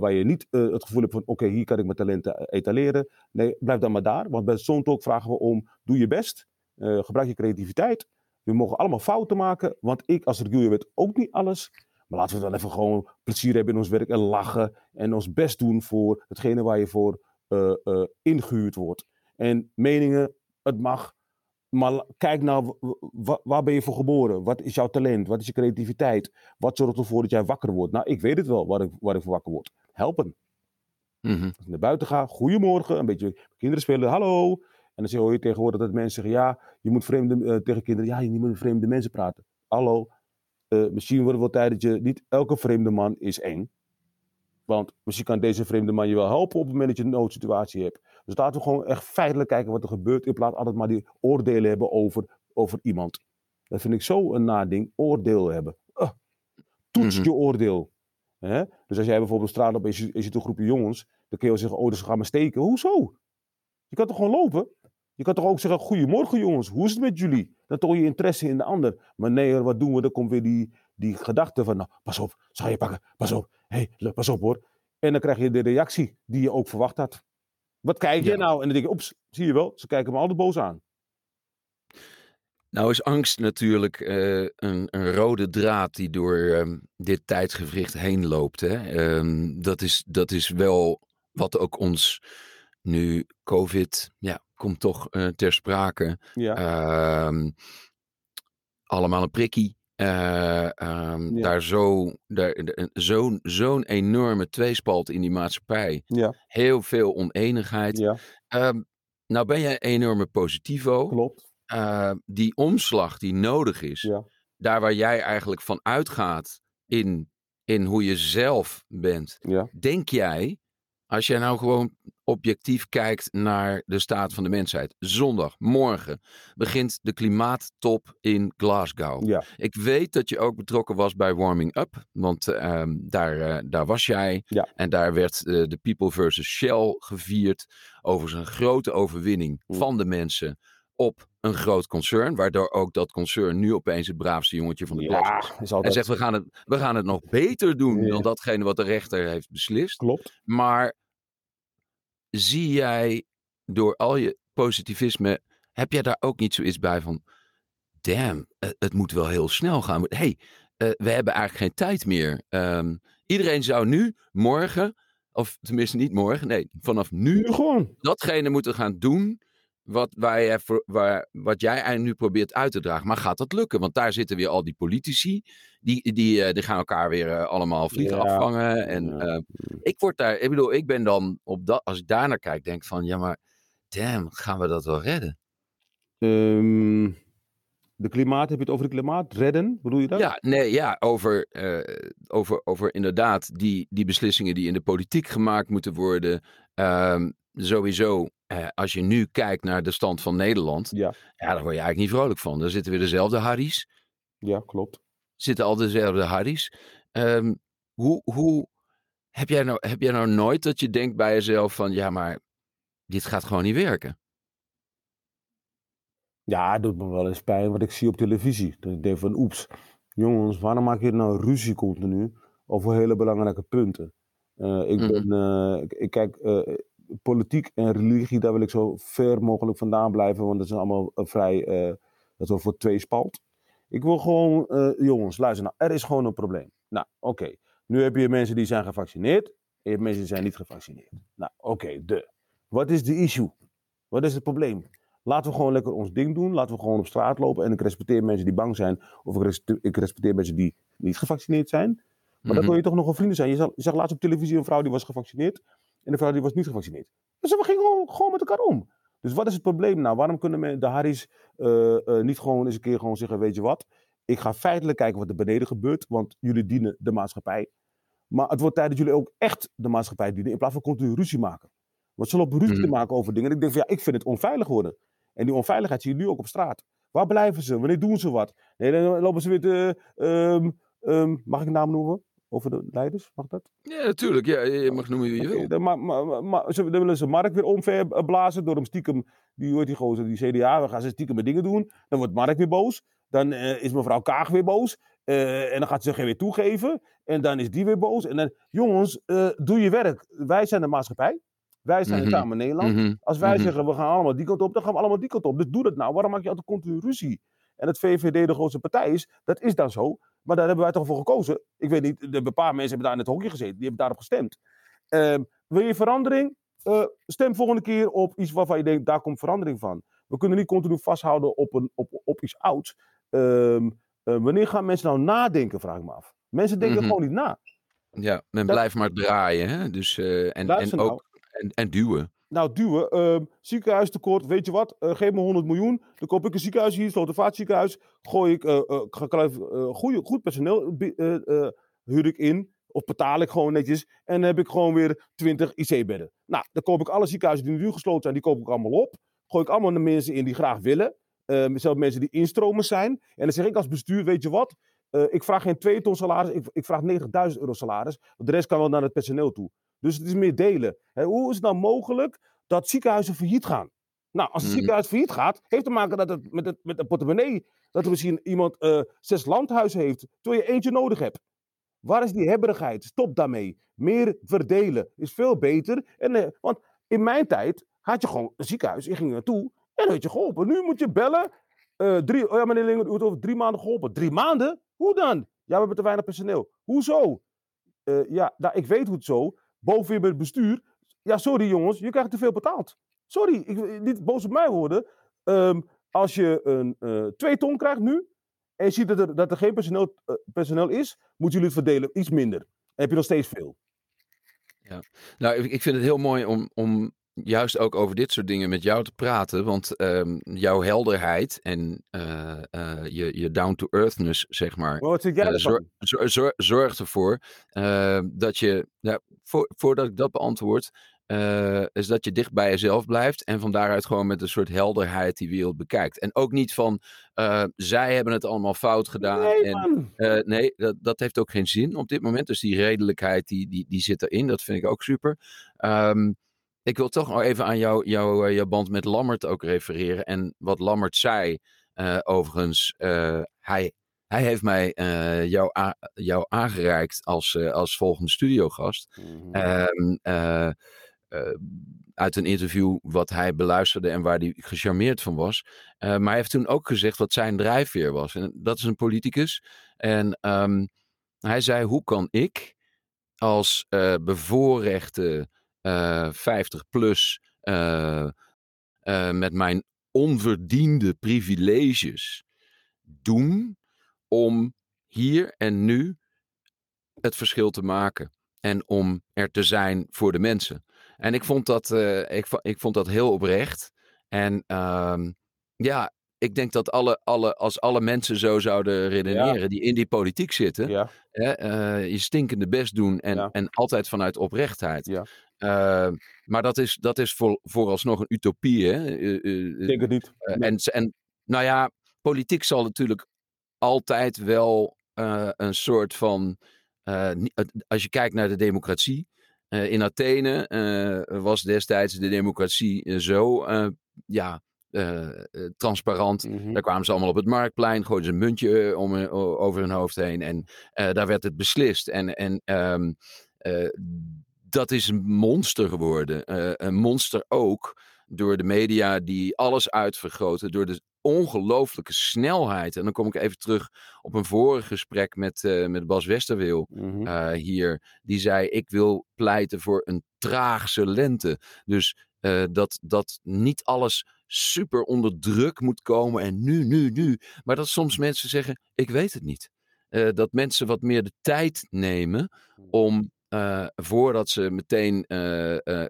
waar je niet het gevoel hebt van, oké, hier kan ik mijn talenten etaleren. Nee, blijf dan maar daar. Want bij Strontok vragen we om, doe je best. gebruik je creativiteit. We mogen allemaal fouten maken. Want ik als Regilje weet ook niet alles. Maar laten we dan even gewoon plezier hebben in ons werk en lachen. En ons best doen voor hetgene waar je voor eh, eh, ingehuurd wordt. En meningen, het mag. Maar kijk nou, waar ben je voor geboren? Wat is jouw talent? Wat is je creativiteit? Wat zorgt ervoor dat jij wakker wordt? Nou, ik weet het wel waar ik, waar ik voor wakker word. Helpen. Mhm. Als ik naar buiten ga, goedemorgen, een beetje kinderen spelen, hallo. En dan hoor je tegenwoordig dat mensen zeggen, ja, je moet vreemde, eh, tegen kinderen, ja, je moet met vreemde mensen praten. Hallo, Eh, misschien wordt het wel tijd dat je, niet elke vreemde man is eng. Want misschien kan deze vreemde man je wel helpen op het moment dat je een noodsituatie hebt. Dus laten we gewoon echt feitelijk kijken wat er gebeurt, in plaats van altijd maar die oordelen hebben over, over iemand. Dat vind ik zo een nading, oordeel hebben. Ugh. toets Mhm. je oordeel. Hè? Dus als jij bijvoorbeeld op straat loopt en je, je ziet een groepje jongens, dan kun je wel zeggen, oh, dus ze gaan me steken. Hoezo? Je kan toch gewoon lopen? Je kan toch ook zeggen, goedemorgen jongens, hoe is het met jullie? Dan toon je interesse in de ander. Maar nee, wat doen we? Dan komt weer die, die gedachte van, nou, pas op, gaan je pakken, pas op. Hé, hey, pas op hoor. En dan krijg je de reactie die je ook verwacht had. Wat kijk je Ja. nou? En dan denk je, oeps, zie je wel, ze kijken me altijd boos aan. Nou is angst natuurlijk eh, een, een rode draad die door ehm, dit tijdsgevricht heen loopt. Hè? Ehm, dat, is, dat is wel wat ook ons nu COVID, ja, komt toch eh, ter sprake. Ja, Ehm, allemaal een prikkie. Eh, ehm, Ja. Daar zo, daar, de- zo'n zo'n enorme tweespalt in die maatschappij. ja, Heel veel oneenigheid. ja, Ehm, nou ben jij een enorme positivo. klopt. Eh, die omslag die nodig is, Ja. daar waar jij eigenlijk van uitgaat in, in hoe je zelf bent, denk jij, als jij nou gewoon objectief kijkt naar de staat van de mensheid, zondag, morgen, begint de klimaattop in Glasgow. ja, Ik weet dat je ook betrokken was bij Warming Up, want ehm, daar, eh, daar was jij. Ja. En daar werd eh, de People versus Shell gevierd over zijn grote overwinning Mm. van de mensen op een groot concern. Waardoor ook dat concern nu opeens het braafste jongetje van de klas is. ja, En zegt, we gaan, het, we gaan het nog beter doen Ja. dan datgene wat de rechter heeft beslist. Klopt. Maar zie jij door al je positivisme, heb jij daar ook niet zoiets bij van, damn, het moet wel heel snel gaan. hey, eh, we hebben eigenlijk geen tijd meer. Ehm, iedereen zou nu, morgen, of tenminste niet morgen, nee, vanaf nu, Nu gewoon. datgene moeten gaan doen wat, waar jij voor, waar, wat jij eigenlijk nu probeert uit te dragen. Maar gaat dat lukken? Want daar zitten weer al die politici. Die, die, eh, die gaan elkaar weer eh, allemaal vliegen Ja. afvangen. En Ja. eh, ik word daar, ik bedoel, ik ben dan op dat, als ik daar naar kijk, denk van, ja maar, damn, gaan we dat wel redden? Ehm, de klimaat, heb je het over de klimaat? Redden, bedoel je dat? Ja, nee, ja, over, over, over inderdaad die, die beslissingen die in de politiek gemaakt moeten worden. Ehm, sowieso, eh, als je nu kijkt naar de stand van Nederland, Ja, ja, daar word je eigenlijk niet vrolijk van. Daar zitten weer dezelfde Harry's. ja klopt. Zitten al dezelfde Harry's. Ehm, hoe, hoe heb, jij nou, heb jij nou nooit dat je denkt bij jezelf van, ja, maar dit gaat gewoon niet werken? Ja, het doet me wel eens pijn wat ik zie op televisie. Dat ik denk van, oeps, jongens, waarom maak je nou ruzie continu over hele belangrijke punten? Eh, ik, Mhm. ben, eh, ik, ik kijk, eh, politiek en religie, daar wil ik zo ver mogelijk vandaan blijven, want dat is allemaal eh, vrij, eh, dat wordt voor twee spalt. Ik wil gewoon, eh, jongens, luister nou, er is gewoon een probleem. Nou, oké, nu heb je mensen die zijn gevaccineerd, en je hebt mensen die zijn niet gevaccineerd. Nou, oké, de. Wat is de issue? Wat is het probleem? Laten we gewoon lekker ons ding doen. Laten we gewoon op straat lopen. En ik respecteer mensen die bang zijn. Of ik respecteer, ik respecteer mensen die niet gevaccineerd zijn. Maar dan Mhm. wil je toch nog een vrienden zijn. Je zag, je zag laatst op televisie een vrouw die was gevaccineerd. En een vrouw die was niet gevaccineerd. Dus we gingen gewoon, gewoon met elkaar om. Dus wat is het probleem nou? Waarom kunnen de Harry's niet gewoon eens een keer gewoon zeggen, weet je wat? Ik ga feitelijk kijken wat er beneden gebeurt, want jullie dienen de maatschappij. Maar het wordt tijd dat jullie ook echt de maatschappij dienen, in plaats van continu ruzie maken. Want ze lopen ruzie te mhm. maken over dingen. En ik denk van ja, ik vind het onveilig worden. En die onveiligheid zie je nu ook op straat. Waar blijven ze? Wanneer doen ze wat? Nee, dan lopen ze weer te. Ehm, ehm, mag ik een naam noemen? Over de leiders? Mag dat? Ja, natuurlijk. Ja, je mag noemen wie je wil. Dan, maar, maar, maar, ze, willen ze Mark weer omverblazen door hem stiekem. Die, hoort die gozer, die CDA, we gaan ze stiekem met dingen doen. Dan wordt Mark weer boos. Dan uh, is mevrouw Kaag weer boos. Uh, en dan gaat ze zich weer toegeven. En dan is die weer boos. En dan, jongens, uh, doe je werk. Wij zijn de maatschappij. Wij zijn mm samen Nederland. Mhm. Als wij mhm. zeggen we gaan allemaal die kant op, dan gaan we allemaal die kant op. Dus doe dat nou. Waarom maak je altijd continu ruzie? En het VVD de grootste partij is, dat is dan zo. Maar daar hebben wij toch voor gekozen. Ik weet niet, een paar mensen hebben daar in het hokje gezeten. Die hebben daarop gestemd. Uh, wil je verandering? Uh, stem volgende keer op iets waarvan je denkt, daar komt verandering van. We kunnen niet continu vasthouden op, een, op, op iets ouds. Uh, wanneer gaan mensen nou nadenken, vraag ik me af. Mensen denken mhm. gewoon niet na. Ja, men blijft maar draaien. Hè? Dus, uh, en, en nou. ook en, en duwen. Nou, duwen. Uh, ziekenhuistekort, weet je wat? Uh, geef me 100 miljoen. Dan koop ik een ziekenhuis hier, Slotervaartziekenhuis. Gooi ik uh, uh, goeie, goed personeel huur ik in. Of betaal ik gewoon netjes. En dan heb ik gewoon weer 20 IC-bedden. Nou, dan koop ik alle ziekenhuizen die nu gesloten zijn, die koop ik allemaal op. Gooi ik allemaal de mensen in die graag willen. Uh, zelfs mensen die instromen zijn. En dan zeg ik als bestuur, weet je wat? Ik vraag geen 2 ton salaris, ik, ik vraag 90.000 euro salaris. De rest kan wel naar het personeel toe. Dus het is meer delen. hoe is het nou mogelijk dat ziekenhuizen failliet gaan? Nou, als een mhm. ziekenhuis failliet gaat, heeft te maken dat het met, het, met een portemonnee. Dat er misschien iemand uh, zes landhuizen heeft, terwijl je eentje nodig hebt. Waar is die hebberigheid? Stop daarmee. Meer verdelen is veel beter. En, uh, want in mijn tijd had je gewoon een ziekenhuis, je ging naartoe en werd je geholpen. Nu moet je bellen. Uh, drie, oh ja, meneer Linger, u wordt over drie maanden geholpen. Drie maanden? Hoe dan? Ja, we hebben te weinig personeel. Hoezo? ja, nou, ik weet hoe het zo boven bij het bestuur. Ja, sorry jongens, je krijgt te veel betaald. Sorry, ik, niet boos op mij worden. Um, als je een uh, twee ton krijgt nu. En je ziet dat er, dat er geen personeel, uh, personeel is, moeten jullie het verdelen iets minder. En heb je nog steeds veel. Ja, nou, ik vind het heel mooi om, om juist ook over dit soort dingen met jou te praten. Want um, jouw helderheid en uh, uh, je, je down-to-earthness, zeg maar. Zor, zor, zor, zorgt ervoor dat je, voor, voordat ik dat beantwoord, is dat je dicht bij jezelf blijft. En van daaruit gewoon met een soort helderheid die wereld bekijkt. En ook niet van, zij hebben het allemaal fout gedaan. Nee, en, nee dat, dat heeft ook geen zin op dit moment. Dus die redelijkheid, die, die, die zit erin. Dat vind ik ook super. Um, ik wil toch nog even aan jou, jou, eh, jouw band met Lammert ook refereren. En wat Lammert zei, uh, overigens, uh, hij, hij heeft mij uh, jou, jou aangereikt als, als volgende studiogast. Mm -hmm. uit een interview wat hij beluisterde en waar hij gecharmeerd van was. maar hij heeft toen ook gezegd wat zijn drijfveer was. En dat is een politicus. En um, hij zei, hoe kan ik als bevoorrechte 50 eh, plus eh, eh, met mijn onverdiende privileges doen om hier en nu het verschil te maken. En om er te zijn voor de mensen. En ik vond dat, ik, ik vond dat heel oprecht. En uh, ja, ik denk dat alle, alle, als alle mensen zo zouden redeneren die in die politiek zitten, hè, uh, je stinkende best doen en, en altijd vanuit oprechtheid. Uh, maar dat is, dat is voor, vooralsnog een utopie. Hè? Uh, denk het niet. en, en nou ja, politiek zal natuurlijk altijd wel een soort van. als je kijkt naar de democratie. in Athene was destijds de democratie zo ja, uh, transparant. Mhm. Daar kwamen ze allemaal op het marktplein, gooiden ze een muntje om, over hun hoofd heen en uh, daar werd het beslist. En, en um, dat is een monster geworden. een monster ook door de media die alles uitvergroten, door de ongelooflijke snelheid. En dan kom ik even terug op een vorig gesprek met, uh, met Bas Westerwil mm -hmm. hier. Die zei: Ik wil pleiten voor een traagse lente. Dus uh, dat, dat niet alles super onder druk moet komen en nu, nu, nu. Maar dat soms mensen zeggen, ik weet het niet. Dat mensen wat meer de tijd nemen om voordat ze meteen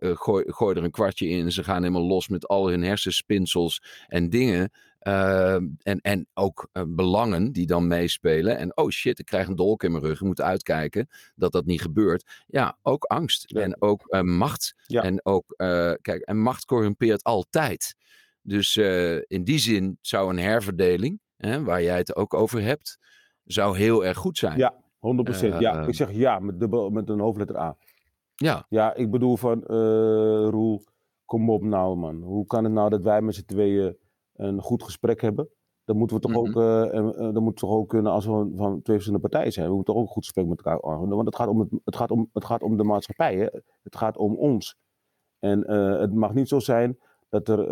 gooi, gooi er een kwartje in. Ze gaan helemaal los met al hun hersenspinsels en dingen. en, en ook belangen die dan meespelen. En oh shit, ik krijg een dolk in mijn rug. Ik moet uitkijken dat dat niet gebeurt. Ja, ook angst. En ook macht. Ja. En ook, kijk, en macht corrumpeert altijd. Dus in die zin zou een herverdeling, hè, waar jij het ook over hebt, zou heel erg goed zijn. Ja, 100%. Uh, ja, ik zeg ja met, dubbel, met een hoofdletter A. Ja. Ja, ik bedoel van, uh, Roel, kom op nou man. Hoe kan het nou dat wij met z'n tweeën een goed gesprek hebben? Dan moeten we toch mm -hmm. ook, uh, dan moet toch ook kunnen als we van twee verschillende partijen zijn. We moeten toch ook een goed gesprek met elkaar aangaan. Want het gaat om, het, het, gaat om, het gaat om de maatschappij. Hè? Het gaat om ons. En het mag niet zo zijn dat er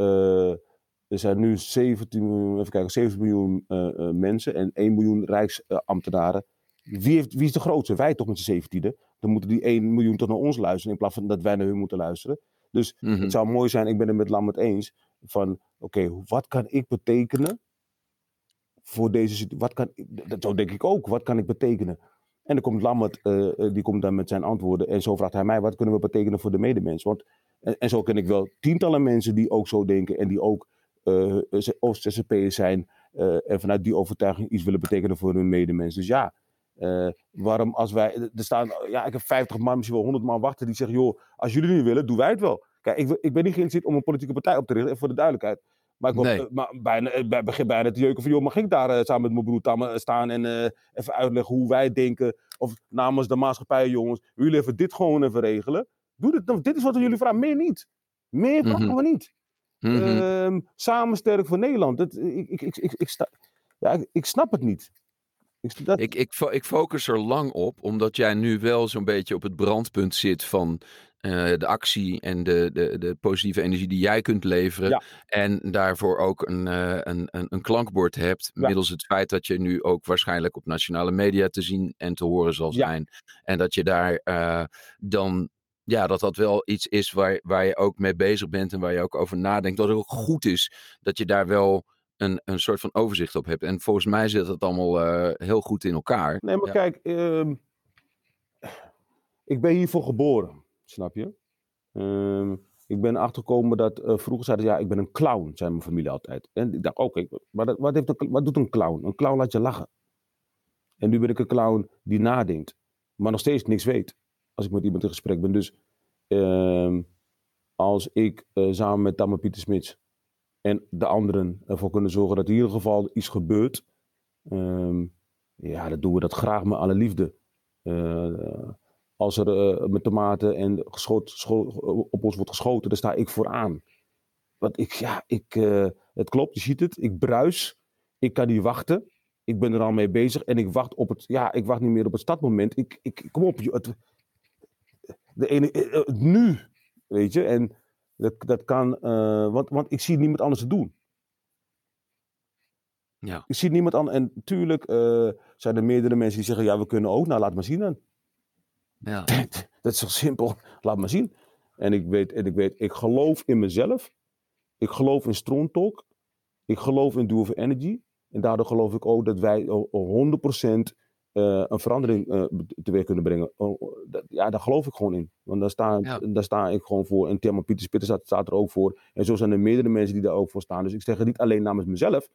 er zijn nu 17 miljoen, even kijken, 7 miljoen uh, uh, mensen en 1 miljoen rijksambtenaren. Wie, heeft, wie is de grootste? Wij toch met z'n 17e. Dan moeten die 1 miljoen toch naar ons luisteren in plaats van dat wij naar hun moeten luisteren. Dus mm -hmm. het zou mooi zijn, ik ben het met Lambert eens, van oké, okay, wat kan ik betekenen voor deze situatie? Kan, dat zo denk ik ook, wat kan ik betekenen? En dan komt Lambert, uh, die komt dan met zijn antwoorden en zo vraagt hij mij, wat kunnen we betekenen voor de medemens? Want, en, en zo ken ik wel tientallen mensen die ook zo denken en die ook uh, zijn uh, en vanuit die overtuiging iets willen betekenen voor hun medemens. Dus ja, uh, waarom als wij, er staan, ja, ik heb 50 man, misschien wel 100 man wachten die zeggen, joh, als jullie niet willen, doen wij het wel. Kijk, ik, ik ben niet geïnteresseerd om een politieke partij op te richten, voor de duidelijkheid. Maar ik nee. maar bijna, bij, begin bijna te jeuken van, joh, mag ik daar samen met mijn broer staan en even uitleggen hoe wij denken, of namens de maatschappij, jongens, jullie even dit gewoon even regelen. Doe dit, dit is wat we jullie vragen, meer niet. Meer vragen mm -hmm. we niet. Mm -hmm. um, samen sterk voor Nederland. Dat, ik, ik, ik, ik, ik, sta, ja, ik, snap het niet. Ik, dat... ik, ik, ik focus er lang op, omdat jij nu wel zo'n beetje op het brandpunt zit van uh, de actie en de, de, de positieve energie die jij kunt leveren. Ja. En daarvoor ook een, uh, een, een, een, klankbord hebt. Ja. Middels het feit dat je nu ook waarschijnlijk op nationale media te zien en te horen zal zijn. Ja. En dat je daar uh, dan ja, dat dat wel iets is waar, waar je ook mee bezig bent en waar je ook over nadenkt. Dat het ook goed is dat je daar wel een, een soort van overzicht op hebt. En volgens mij zit het allemaal uh, heel goed in elkaar. Nee, maar ja. kijk, uh, ik ben hiervoor geboren, snap je? Uh, ik ben achtergekomen dat uh, vroeger zeiden ja, ik ben een clown, zei mijn familie altijd. En ik dacht, oké, okay, maar dat, wat, heeft een, wat doet een clown? Een clown laat je lachen. En nu ben ik een clown die nadenkt, maar nog steeds niks weet als ik met iemand in gesprek ben. Dus uh, als ik uh, samen met Tamme Pieter Smits en de anderen ervoor kunnen zorgen dat in ieder geval iets gebeurt, um, ja, dan doen we dat graag met alle liefde. Uh, als er uh, met tomaten en geschoot, op ons wordt geschoten, dan sta ik vooraan. Want ik, ja, ik, het klopt, je ziet het, ik bruis, ik kan niet wachten. Ik ben er al mee bezig en ik wacht op het, ja, ik wacht niet meer op het startmoment. Ik, ik, kom op, het, de ene, eh, eh, nu, weet je. En dat, dat kan, uh, want, want ik zie niemand anders te doen. Ja. Ik zie niemand anders. En natuurlijk uh, zijn er meerdere mensen die zeggen, ja, we kunnen ook. Nou, laat maar zien dan. Ja. dat is toch simpel. Laat maar zien. En ik weet, en ik weet, ik geloof in mezelf. Ik geloof in Strong Talk. Ik geloof in Dual Energy. En daardoor geloof ik ook dat wij 100% uh, een verandering uh, teweeg kunnen brengen. Oh, oh, dat, ja, daar geloof ik gewoon in. Want daar sta, ja. daar sta ik gewoon voor. En Thelma Pieter Spitter staat, staat, er ook voor. En zo zijn er meerdere mensen die daar ook voor staan. Dus ik zeg het niet alleen namens mezelf.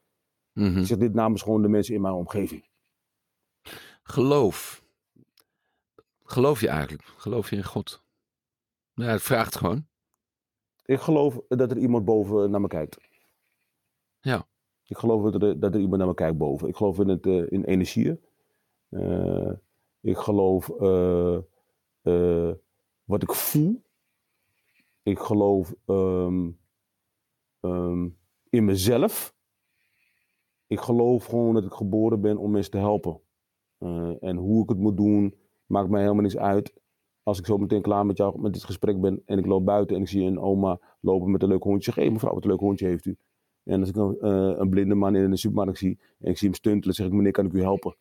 Mm -hmm. Ik zeg dit namens gewoon de mensen in mijn omgeving. Geloof. Geloof je eigenlijk? Geloof je in God? Ja, het vraagt gewoon. Ik geloof dat er iemand boven naar me kijkt. Ja. Ik geloof dat er, dat er iemand naar me kijkt boven. Ik geloof in, het, uh, in energieën. Uh, ik geloof uh, uh, wat ik voel. Ik geloof um, um, in mezelf. Ik geloof gewoon dat ik geboren ben om mensen te helpen. en hoe ik het moet doen, maakt mij helemaal niks uit. Als ik zo meteen klaar met jou met dit gesprek ben en ik loop buiten en ik zie een oma lopen met een leuk hondje. Hé mevrouw, wat een leuk hondje heeft u? En als ik een, een blinde man in de supermarkt zie en ik zie hem stuntelen, zeg ik meneer, kan ik u helpen?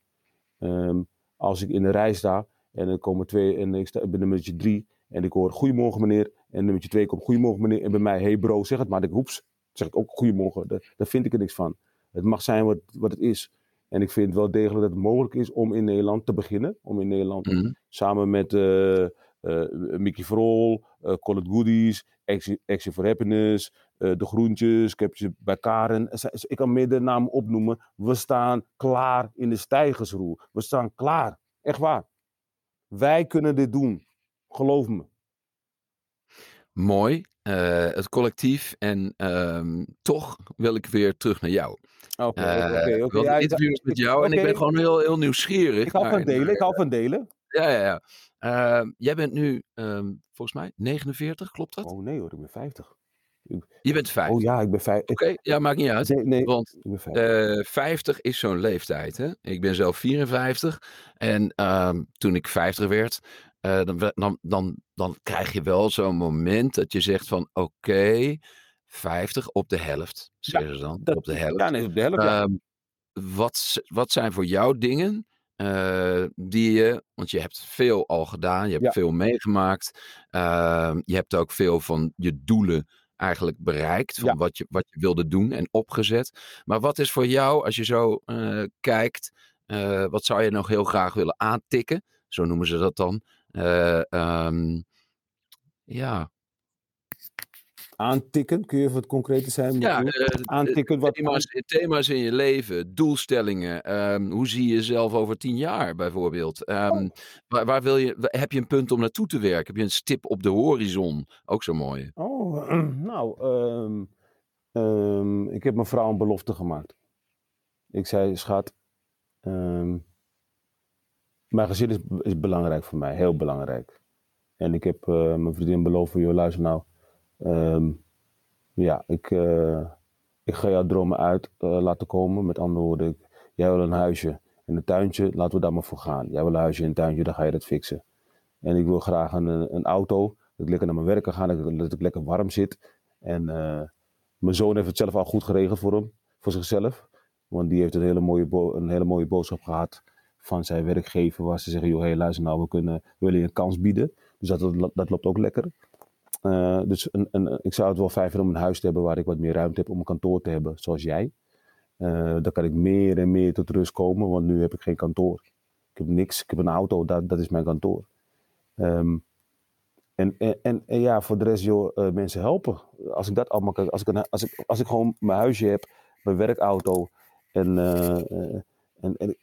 Um, als ik in de rij sta en er komen twee en ik sta, ben nummertje drie en ik hoor goedemorgen meneer en nummertje twee komt goedemorgen meneer en bij mij hey bro zeg het maar. Ik hoeps, zeg ik ook goedemorgen. Daar, daar vind ik er niks van. Het mag zijn wat, wat het is. En ik vind wel degelijk dat het mogelijk is om in Nederland te beginnen. Om in Nederland Mhm. samen met eh eh, Mickey Vrol, eh Call It Goodies, Action Action for Happiness, eh, De Groentjes, ik heb ze bij Karen. Ik kan meer de namen opnoemen. We staan klaar in de stijgersroer. We staan klaar. Echt waar. Wij kunnen dit doen. Geloof me. Mooi. Eh, het collectief. En ehm, toch wil ik weer terug naar jou. Oké, Eh, oké, oké. want Ja, interviews met jou. En ik ben gewoon heel, heel nieuwsgierig. Ik hou van delen. Ik hou van delen. Ja, ja, ja. Ehm, jij bent nu, ehm, volgens mij, 49, klopt dat? Oh nee hoor, ik ben 50. Je bent 50. Oh ja, ik ben 50. Oké, ja, maakt niet uit. Nee, nee, Want ik ben 50. eh 50 is zo'n leeftijd. Hè? Ik ben zelf 54. En ehm, toen ik 50 werd, eh, dan, dan, dan, dan krijg je wel zo'n moment dat je zegt van oké, 50 op de helft. Zeggen ze dan, dat- op de helft. ja, nee, op de helft. ja. Ehm, wat, wat zijn voor jou dingen eh, die je, want je hebt veel al gedaan, je hebt Ja. veel meegemaakt, ehm, je hebt ook veel van je doelen eigenlijk bereikt, van Ja. wat, je, wat je wilde doen en opgezet. Maar wat is voor jou, als je zo eh, kijkt, eh, wat zou je nog heel graag willen aantikken? Zo noemen ze dat dan. Eh, ehm, ja, Aantikken, kun je even wat concreter zijn? ja eh, Aantikken wat... Thema's, thema's in je leven, doelstellingen. ehm, hoe zie je jezelf over tien jaar bijvoorbeeld? Ehm, Oh. waar, waar wil je, heb je een punt om naartoe te werken? Heb je een stip op de horizon? Ook zo mooi. Oh, nou, ehm, ik heb mijn vrouw een belofte gemaakt. Ik zei, schat, mijn gezin is, is belangrijk voor mij, heel belangrijk. En ik heb eh, mijn vriendin beloofd, joh, luister nou, ehm, ja, ik, eh, ik ga jouw dromen uit eh, laten komen. Met andere woorden, jij wil een huisje en een tuintje, laten we daar maar voor gaan. Jij wil een huisje en een tuintje, dan ga je dat fixen. En ik wil graag een, een auto, dat ik lekker naar mijn werk kan gaan, dat ik, ik lekker warm zit. En eh, mijn zoon heeft het zelf al goed geregeld voor hem, voor zichzelf. Want die heeft een hele mooie, een hele mooie boodschap gehad van zijn werkgever, waar ze zeggen, joh, hey, luister nou, we, kunnen, willen je een kans bieden. Dus dat, dat, dat loopt ook lekker. Eh, dus een, een, ik zou het wel fijn vinden om een huis te hebben waar ik wat meer ruimte heb om een kantoor te hebben, zoals jij. Eh, dan kan ik meer en meer tot rust komen, want nu heb ik geen kantoor. Ik heb niks, ik heb een auto, dat, dat is mijn kantoor. Ehm, en, en, ja, voor de rest, joh, eh, mensen helpen. Als ik dat allemaal kan, als ik, als, ik, als ik gewoon mijn huisje heb, mijn werkauto en, en, en-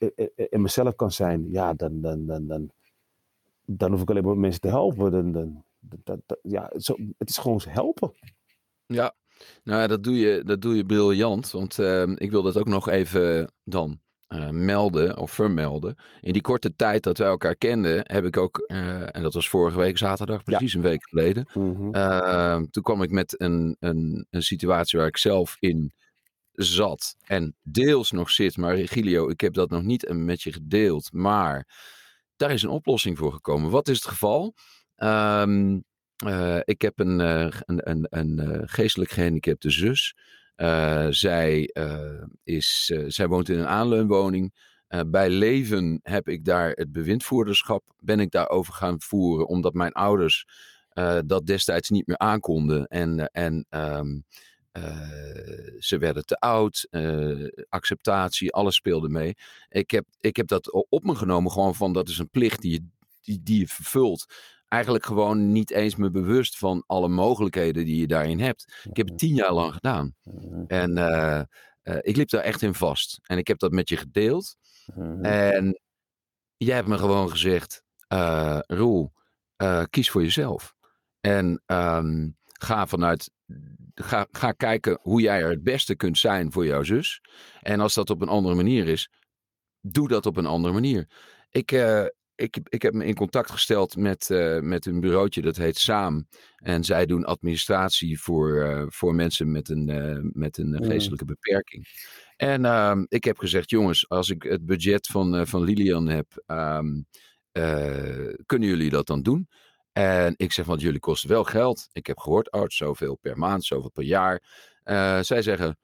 en mezelf kan zijn, ja, dan, dan, dan, dan, dan hoef ik alleen maar mensen te helpen. Dan, dan, dat, dat- ja, zo, het is gewoon helpen. Ja, nou ja, dat doe je, dat doe je briljant. Want ehm, ik wil dat ook nog even dan eh, melden of vermelden. In die korte tijd dat wij elkaar kenden, heb ik ook, eh, en dat was vorige week zaterdag, precies een week geleden. Mhm. Ehm, toen kwam ik met een, een, een situatie waar ik zelf in zat. En deels nog zit. Maar Regilio, ik heb dat nog niet met je gedeeld. Maar daar is een oplossing voor gekomen. Wat is het geval? Ehm, eh, ik heb een, eh, een, een, eh, geestelijk gehandicapte zus. Zij, is, zij woont in een aanleunwoning. Bij leven heb ik daar het bewindvoerderschap. Ben ik daarover gaan voeren. Omdat mijn ouders dat destijds niet meer aankonden. En, en ehm, eh, ze werden te oud. acceptatie, alles speelde mee. Ik heb, ik heb dat op me genomen. Gewoon van dat is een plicht die je, die, die je vervult. Eigenlijk gewoon niet eens me bewust van alle mogelijkheden die je daarin hebt. Ik heb het tien jaar lang gedaan. Mhm. En eh, eh, ik liep daar echt in vast. En ik heb dat met je gedeeld. Mhm. En jij hebt me gewoon gezegd: eh Roel, kies voor jezelf. En ehm, ga vanuit. Ga, ga kijken hoe jij er het beste kunt zijn voor jouw zus. En als dat op een andere manier is, doe dat op een andere manier. Ik, ik, ik heb me in contact gesteld met, eh, met een bureautje dat heet Saam. En zij doen administratie voor, eh, voor mensen met een, eh, met een Mm. geestelijke beperking. En ehm, ik heb gezegd, jongens, als ik het budget van, van Lilian heb, ehm, eh, kunnen jullie dat dan doen? En ik zeg, want jullie kosten wel geld. Ik heb gehoord, oh, het is zoveel per maand, zoveel per jaar. Zij zeggen,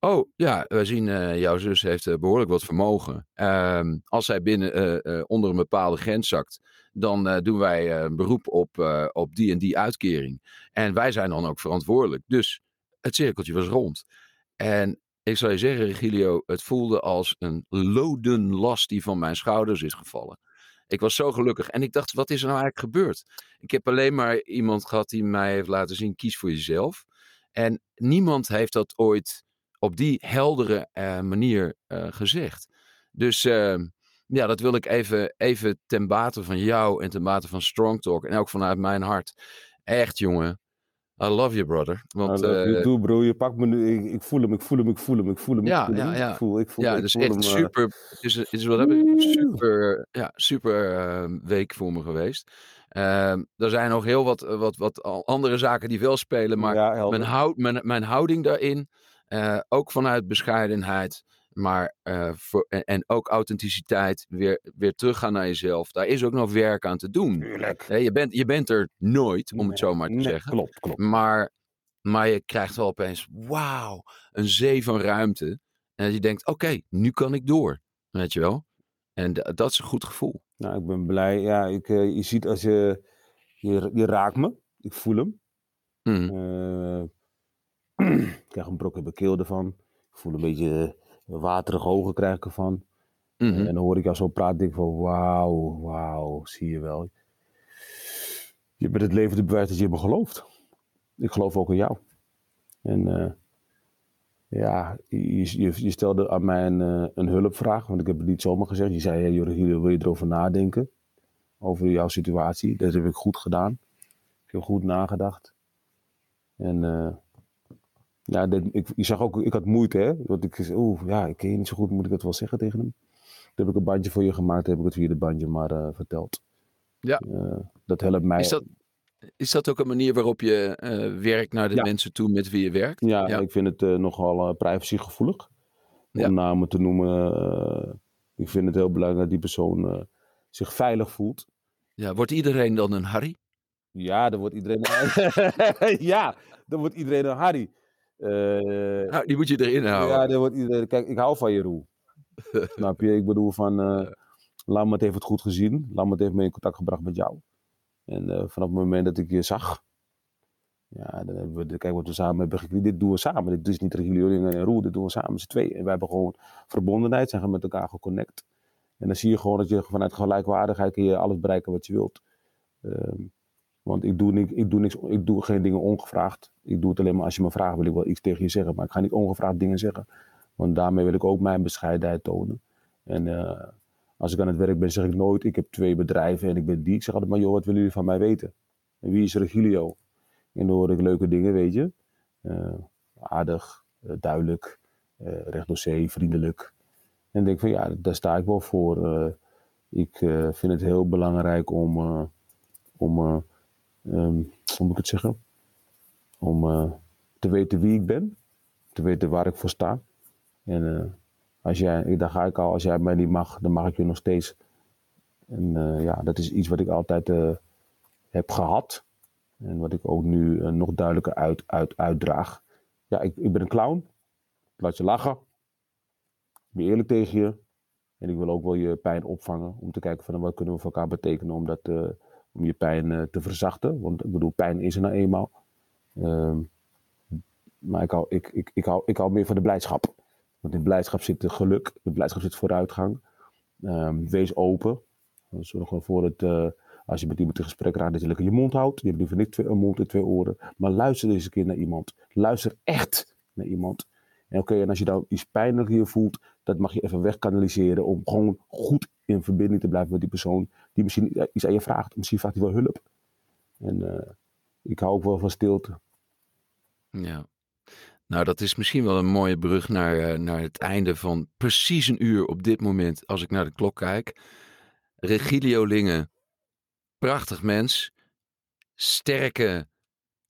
oh ja, we zien uh, jouw zus heeft uh, behoorlijk wat vermogen. Uh, als zij binnen, uh, onder een bepaalde grens zakt, dan doen wij een beroep op, op die en die uitkering. En wij zijn dan ook verantwoordelijk. Dus het cirkeltje was rond. En ik zou je zeggen, Regilio, het voelde als een loden last die van mijn schouders is gevallen. Ik was zo gelukkig. En ik dacht, wat is er nou eigenlijk gebeurd? Ik heb alleen maar iemand gehad die mij heeft laten zien, kies voor jezelf. En niemand heeft dat ooit op die heldere uh, manier uh, gezegd. Dus uh, ja, dat wil ik even, even ten bate van jou en ten bate van Strong Talk. En ook vanuit mijn hart. Echt, jongen. I love you, brother. Want, I love you too, bro. Je pakt me nu. Ik, ik, voel hem, ik voel hem, ik voel hem, ik voel hem. Ja, ik voel ja, hem. ja. Ik voel, ik voel, ja, ik dus voel echt hem, super. Het is, het is ik, super, ja, super uh, week voor me geweest. Uh, er zijn nog heel wat, wat, wat andere zaken die wel spelen, maar ja, mijn, houd, mijn, mijn houding daarin, uh, ook vanuit bescheidenheid, maar uh, voor, en, en, ook authenticiteit, weer, weer teruggaan naar jezelf. Daar is ook nog werk aan te doen. Tuurlijk. Hey, je, bent, je bent er nooit, om het zo maar te nee, zeggen. Klopt, klopt. Maar, maar je krijgt wel opeens, wauw, een zee van ruimte. En je denkt, oké, okay, nu kan ik door. Weet je wel? En dat is een goed gevoel. Nou, ik ben blij. Ja, ik, uh, je ziet als je, je, je raakt me. Ik voel hem. Mm. Uh, ik krijg een brok in mijn keel ervan. Ik voel een beetje waterige ogen krijg ik ervan. Mm -hmm. En dan hoor ik jou zo praten, denk ik van wauw, wauw, zie je wel. Je bent het levende bewijs dat je me gelooft. Ik geloof ook in jou. En uh, ja, je, je, je, stelde aan mij een, uh, een, hulpvraag, want ik heb het niet zomaar gezegd. Je zei, hey, wil je erover nadenken? Over jouw situatie. Dat heb ik goed gedaan. Ik heb goed nagedacht. En uh, ja, dit, ik, je zag ook, ik had moeite, hè. Want ik zei, oeh, ja, ik ken je niet zo goed, moet ik dat wel zeggen tegen hem? Toen heb ik een bandje voor je gemaakt, heb ik het via de bandje maar uh, verteld. Ja. Uh, dat helpt mij. Is dat, is dat ook een manier waarop je uh, werkt naar de ja. mensen toe met wie je werkt? Ja, ja. ik vind het nogal privacygevoelig. Om Ja. namen te noemen. ik vind het heel belangrijk dat die persoon zich veilig voelt. Ja, wordt iedereen dan een Harry? Ja, dan wordt iedereen een Ja, dan wordt iedereen een Harry. Uh, nou, die moet je erin houden. Ja, dan wordt iedereen... Kijk, ik hou van je, Roel. Snap je? Ik bedoel van... Uh, Lammert heeft het goed gezien. Lammert heeft me in contact gebracht met jou. En uh, vanaf het moment dat ik je zag... Ja, dan hebben we... Kijk, wat we samen hebben. Dit doen we samen. Dit is niet Regulering en Roel. Dit doen we samen met z'n tweeën. En we hebben gewoon verbondenheid. Zijn met elkaar geconnect. En dan zie je gewoon dat je vanuit gelijkwaardigheid... kun je alles bereiken wat je wilt. Um, want ik doe, niks, ik, doe niks, ik doe geen dingen ongevraagd. Ik doe het alleen maar als je me vraagt, wil ik wel iets tegen je zeggen. Maar ik ga niet ongevraagd dingen zeggen. Want daarmee wil ik ook mijn bescheidenheid tonen. En uh, als ik aan het werk ben, zeg ik nooit, ik heb twee bedrijven en ik ben die. Ik zeg altijd maar, joh, wat willen jullie van mij weten? En wie is Regilio? En dan hoor ik leuke dingen, weet je. Uh, aardig, uh, duidelijk, recht door zee, vriendelijk. En denk van, ja, daar sta ik wel voor. ik vind het heel belangrijk om... om Um, hoe moet ik het zeggen? Om uh, te weten wie ik ben, te weten waar ik voor sta. En uh, als jij, daar ga ik al, als jij mij niet mag, dan mag ik je nog steeds. En uh, ja, dat is iets wat ik altijd heb gehad. En wat ik ook nu nog duidelijker uit, uit, uitdraag. Ja, ik, ik ben een clown. Ik laat je lachen. Ik ben eerlijk tegen je. En ik wil ook wel je pijn opvangen. Om te kijken van wat kunnen we voor elkaar betekenen. Om om je pijn uh, te verzachten. Want ik bedoel, pijn is er nou eenmaal. Um, maar ik hou, ik, ik, ik, hou, ik hou meer van de blijdschap. Want in blijdschap zit de geluk, in blijdschap zit vooruitgang. Um, wees open. Zorg ervoor dat uh, als je met iemand in gesprek raakt, dat je lekker je mond houdt. Je hebt liever niet twee, een mond en twee oren. Maar luister deze keer naar iemand. Luister echt naar iemand. En oké, en als je dan iets pijnlijk hier voelt, dat mag je even wegkanaliseren om gewoon goed in verbinding te blijven met die persoon die misschien iets aan je vraagt. Misschien vraagt hij wel hulp. En uh, ik hou ook wel van stilte. Ja. Nou, dat is misschien wel een mooie brug naar, uh, naar het einde van precies een uur op dit moment, als ik naar de klok kijk. Regilio Lingen, prachtig mens, sterke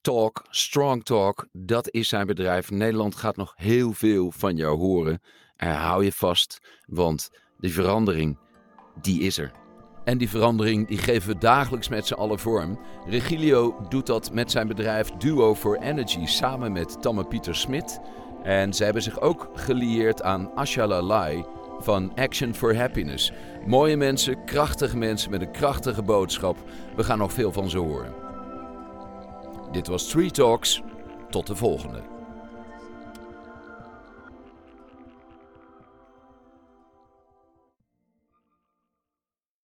talk, strong talk, dat is zijn bedrijf. Nederland gaat nog heel veel van jou horen. Uh, hou je vast, want die verandering, die is er. En die verandering die geven we dagelijks met z'n allen vorm. Regilio doet dat met zijn bedrijf Duo for Energy samen met Tamme Pieter Smit. En ze hebben zich ook gelieerd aan Asha Lalai van Action for Happiness. Mooie mensen, krachtige mensen met een krachtige boodschap. We gaan nog veel van ze horen. Dit was Street Talks. Tot de volgende.